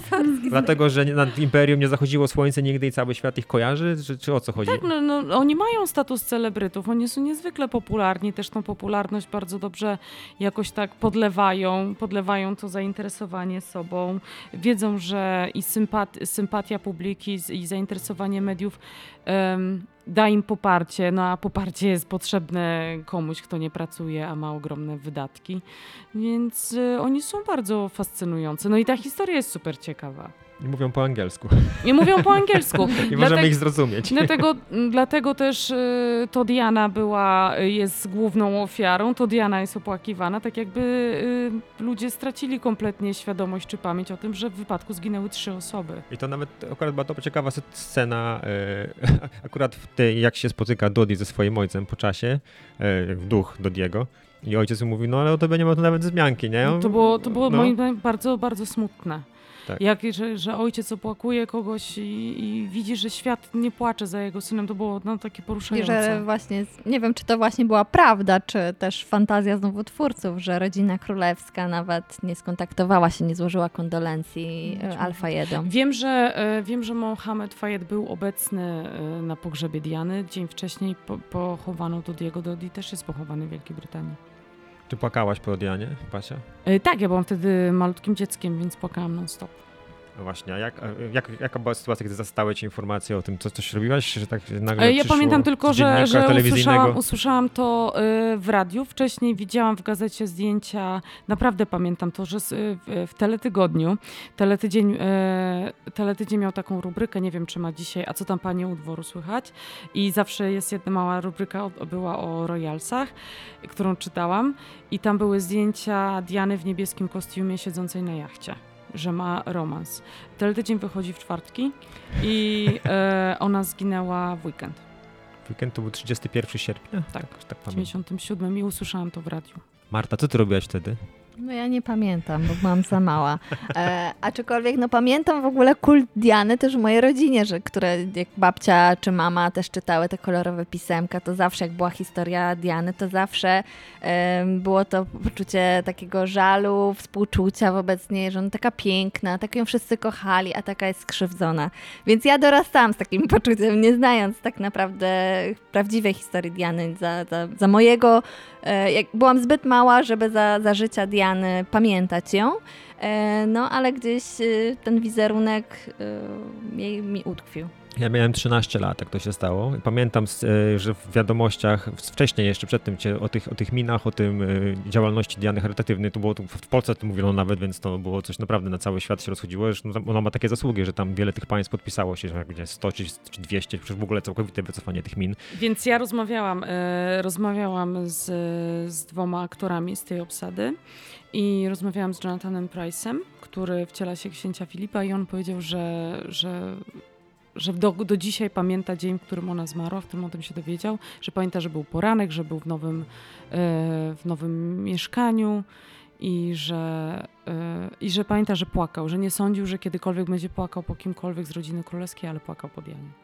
Speaker 2: Dlatego, że nad Imperium nie zachodziło słońce nigdy i cały świat ich kojarzy? Czy, czy o co chodzi?
Speaker 3: Tak, no, no, oni mają status celebrytów, oni są niezwykle popularni, też tą popularność bardzo dobrze jakoś tak podlewają, podlewają to zainteresowanie sobą. Wiedzą, że i sympat, sympatia publiki i zainteresowanie mediów em, da im poparcie, no a poparcie jest potrzebne komuś, kto nie pracuje, a ma ogromne wydatki. Więc e, oni są bardzo fascynujący. No i ta historia jest super ciekawa.
Speaker 2: I mówią po angielsku.
Speaker 3: Nie mówią po angielsku.
Speaker 2: I możemy
Speaker 3: Dlatego-
Speaker 2: ich zrozumieć.
Speaker 3: Dlatego, dlatego też y, to Diana była, jest główną ofiarą, to Diana jest opłakiwana, tak jakby y, ludzie stracili kompletnie świadomość czy pamięć o tym, że w wypadku zginęły trzy osoby.
Speaker 2: I to nawet akurat była to ciekawa scena, e, akurat w tej, jak się spotyka Dodi ze swoim ojcem po czasie, w duch Dodiego. I ojciec mu mówi, no ale o tobie nie ma tu nawet wzmianki, nie?
Speaker 3: To było, to było
Speaker 2: No.
Speaker 3: moim zdaniem bardzo, bardzo smutne.
Speaker 2: Tak.
Speaker 3: Jak, że, że ojciec opłakuje kogoś i, i widzi, że świat nie płacze za jego synem, to było no, takie
Speaker 4: I
Speaker 3: poruszające.
Speaker 4: że właśnie, nie wiem, czy to właśnie była prawda, czy też fantazja znowu twórców, że rodzina królewska nawet nie skontaktowała się, nie złożyła kondolencji e, Al-Fayedom.
Speaker 3: Wiem, że, e, wiem, że Mohamed Fayed był obecny e, na pogrzebie Diany. Dzień wcześniej po, pochowano Dodiego. Dodi też jest pochowany w Wielkiej Brytanii.
Speaker 2: Czy płakałaś po Dianie, Basia?
Speaker 3: E, Tak, ja byłam wtedy malutkim dzieckiem, więc płakałam non-stop.
Speaker 2: Właśnie, a jak, jak, jaka była sytuacja, gdy zastały ci informacje o tym, co coś robiłaś, że tak nagle
Speaker 3: E, Ja pamiętam tylko, że, że usłyszałam, usłyszałam to e, w radiu. Wcześniej widziałam w gazecie zdjęcia, naprawdę pamiętam to, że z- w, Teletygodniu, teletydzień, e, teletydzień miał taką rubrykę, nie wiem czy ma dzisiaj, a co tam panie u dworu słychać? I zawsze jest jedna mała rubryka, była o Royalsach, którą czytałam i tam były zdjęcia Diany w niebieskim kostiumie siedzącej na jachcie że ma romans. Teletydzień wychodzi w czwartki i e, ona zginęła w weekend.
Speaker 2: Weekend to był 31 sierpnia?
Speaker 3: Tak.
Speaker 2: tak
Speaker 3: W
Speaker 2: pamiętam.
Speaker 3: 97 i usłyszałam to w radiu.
Speaker 2: Marta, co ty robiłaś wtedy?
Speaker 4: No ja nie pamiętam, bo byłam za mała. E, aczkolwiek no pamiętam w ogóle kult Diany też w mojej rodzinie, że które jak babcia czy mama też czytały te kolorowe pisemka, to zawsze jak była historia Diany, to zawsze em, było to poczucie takiego żalu, współczucia wobec niej, że ona taka piękna, tak ją wszyscy kochali, a taka jest skrzywdzona. Więc ja dorastałam z takim poczuciem, nie znając tak naprawdę prawdziwej historii Diany. Za, za, za mojego, e, jak byłam zbyt mała, żeby za, za życia Diany pamiętać ją, e, no ale gdzieś e, ten wizerunek e, jej mi utkwił.
Speaker 2: Ja miałem 13 lat, jak to się stało. Pamiętam, e, że w wiadomościach, wcześniej jeszcze przed tym, o tych, o tych minach, o tym e, działalności Diany charytatywnej, to było w Polsce to mówiono nawet, więc to było coś naprawdę na cały świat się rozchodziło, ona ma takie zasługi, że tam wiele tych państw podpisało się, że jak gdzie 100 czy, czy 200, przecież w ogóle całkowite wycofanie tych min.
Speaker 3: Więc ja rozmawiałam, e, rozmawiałam z, z dwoma aktorami z tej obsady i rozmawiałam z Jonathanem Price'em, który wciela się księcia Filipa i on powiedział, że, że, że do, do dzisiaj pamięta dzień, w którym ona zmarła, w którym o tym się dowiedział, że pamięta, że był poranek, że był w nowym, e, w nowym mieszkaniu i że, e, i że pamięta, że płakał, że nie sądził, że kiedykolwiek będzie płakał po kimkolwiek z rodziny królewskiej, ale płakał po Dianie.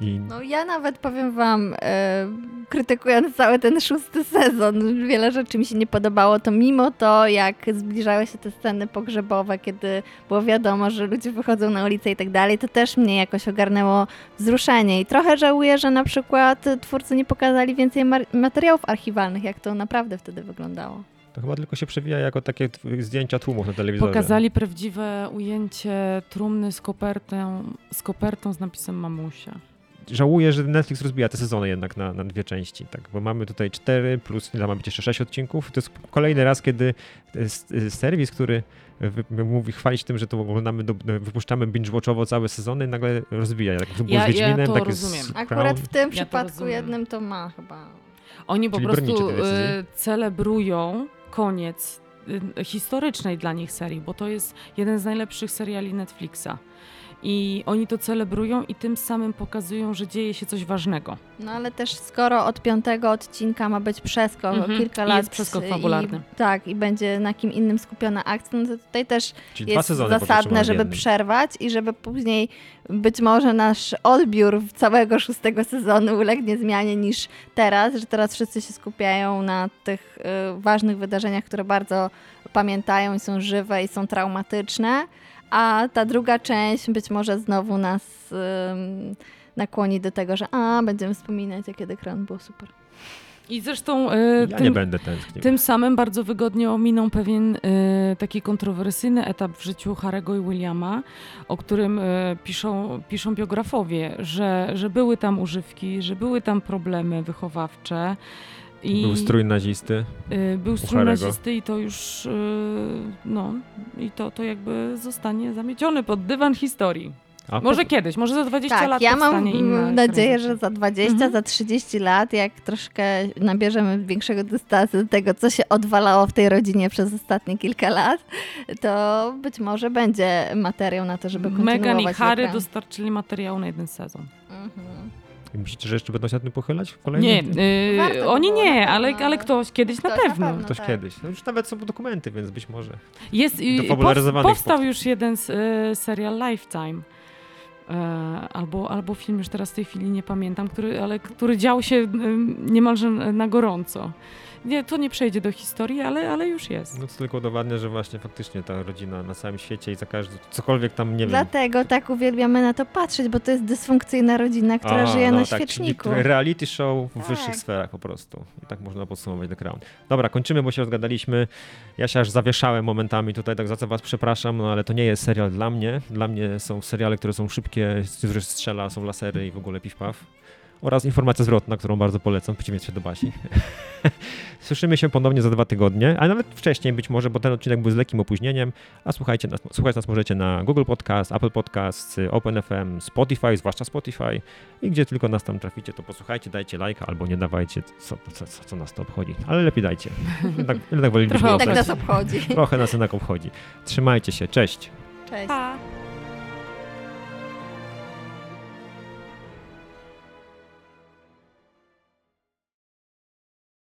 Speaker 2: I
Speaker 4: No ja nawet powiem wam, e, krytykując cały ten szósty sezon, wiele rzeczy mi się nie podobało, to mimo to, jak zbliżały się te sceny pogrzebowe, kiedy było wiadomo, że ludzie wychodzą na ulicę i tak dalej, to też mnie jakoś ogarnęło wzruszenie i trochę żałuję, że na przykład twórcy nie pokazali więcej materiałów archiwalnych, jak to naprawdę wtedy wyglądało.
Speaker 2: to chyba tylko się przewija jako takie zdjęcia tłumów na telewizorze.
Speaker 3: Pokazali prawdziwe ujęcie trumny z kopertą, z kopertą z napisem mamusia.
Speaker 2: Żałuję, że Netflix rozbija te sezony jednak na, na dwie części, tak, bo mamy tutaj cztery, plus ile ma być jeszcze sześć odcinków. To jest kolejny raz, kiedy s- serwis, który wy- mówi chwalić tym, że to oglądamy, do, wypuszczamy binge-watchowo całe sezony, nagle rozbija. Jak było
Speaker 3: Ja-
Speaker 2: z
Speaker 3: ja to
Speaker 2: tak jest
Speaker 3: rozumiem.
Speaker 4: Akurat
Speaker 2: Crown.
Speaker 4: w tym
Speaker 3: to
Speaker 4: przypadku jednym to ma chyba.
Speaker 3: Oni po
Speaker 2: Czyli
Speaker 3: prostu celebrują koniec historycznej dla nich serii, bo to jest jeden z najlepszych seriali Netflixa. I oni to celebrują i tym samym pokazują, że dzieje się coś ważnego.
Speaker 4: No ale też skoro od piątego odcinka ma być przeskok
Speaker 3: Mhm.
Speaker 4: kilka
Speaker 3: I
Speaker 4: lat.
Speaker 3: jest przeskok fabularny.
Speaker 4: I, tak, i będzie na kim innym skupiona akcja, no to tutaj też
Speaker 2: Czyli
Speaker 4: jest zasadne, żeby
Speaker 2: jednym.
Speaker 4: przerwać i żeby później być może nasz odbiór całego szóstego sezonu ulegnie zmianie niż teraz, że teraz wszyscy się skupiają na tych y, ważnych wydarzeniach, które bardzo pamiętają i są żywe i są traumatyczne, a ta druga część być może znowu nas ym, nakłoni do tego, że a, będziemy wspominać, jakie Crown było super.
Speaker 3: I zresztą e,
Speaker 2: Ja
Speaker 3: tym,
Speaker 2: nie będę tęsknił.
Speaker 3: Tym samym bardzo wygodnie ominął pewien e, taki kontrowersyjny etap w życiu Harego i Williama, o którym e, piszą, piszą biografowie, że, że były tam używki, że były tam problemy wychowawcze. I
Speaker 2: Był strój nazisty.
Speaker 3: e, był strój
Speaker 2: Harego.
Speaker 3: nazisty i to już e, no i to, to jakby zostanie zamiecione pod dywan historii.
Speaker 2: A
Speaker 3: Może
Speaker 2: po-
Speaker 3: kiedyś, może za 20
Speaker 4: Tak,
Speaker 3: lat
Speaker 4: ja mam nadzieję, że za 20,
Speaker 3: Mhm.
Speaker 4: za 30 lat, jak troszkę nabierzemy większego dystansu do tego, co się odwalało w tej rodzinie przez ostatnie kilka lat, to być może będzie materiał na to, żeby kontynuować
Speaker 3: Meghan i Harry dostarczyli materiału na jeden sezon.
Speaker 4: Mhm.
Speaker 2: Myślicie, że jeszcze będą się na tym pochylać w kolejnym?
Speaker 3: Nie, yy, oni nie,
Speaker 4: na
Speaker 3: ale,
Speaker 4: pewno,
Speaker 3: ale
Speaker 4: ale
Speaker 3: ktoś kiedyś na
Speaker 4: ktoś na
Speaker 3: pewno.
Speaker 4: pewno.
Speaker 2: Ktoś
Speaker 4: tak.
Speaker 2: kiedyś. No już nawet są dokumenty, więc być może.
Speaker 3: Jest,
Speaker 2: Dofabularyzowanych
Speaker 3: powstał
Speaker 2: powstał.
Speaker 3: już jeden z, yy, serial Lifetime. E, albo, albo film, już teraz w tej chwili nie pamiętam, który, ale który dział się yy, niemalże na gorąco. Nie, to nie przejdzie do historii, ale, ale już jest.
Speaker 2: No to tylko udowadnia, że właśnie faktycznie ta rodzina na całym świecie i za każdy, cokolwiek tam, nie wiem.
Speaker 4: Dlatego tak uwielbiamy na to patrzeć, bo to jest dysfunkcyjna rodzina, która
Speaker 2: A,
Speaker 4: żyje
Speaker 2: no
Speaker 4: na
Speaker 2: tak,
Speaker 4: świeczniku.
Speaker 2: Reality show w
Speaker 4: Tak.
Speaker 2: wyższych sferach po prostu. I tak można podsumować The Crown. Dobra, kończymy, bo się rozgadaliśmy. Ja się aż zawieszałem momentami tutaj, tak za co was przepraszam, no ale to nie jest serial dla mnie. Dla mnie są seriale, które są szybkie, z których strzela, są lasery i w ogóle piw-paw. Oraz informacja zwrotna, którą bardzo polecam, w przeciwieństwie do Basi. Słyszymy się ponownie za dwa tygodnie, a nawet wcześniej być może, bo ten odcinek był z lekkim opóźnieniem, a słuchajcie nas, słuchać nas możecie na Google Podcast, Apple Podcast, OpenFM, Spotify, zwłaszcza Spotify i gdzie tylko nas tam traficie, to posłuchajcie, dajcie lajka albo nie dawajcie, co, co, co, co nas to obchodzi, ale lepiej dajcie. Jednak, jednak
Speaker 3: Trochę
Speaker 4: Tak nas obchodzi.
Speaker 2: Trochę nas jednak obchodzi. Trzymajcie się, cześć.
Speaker 4: Cześć.
Speaker 3: Pa.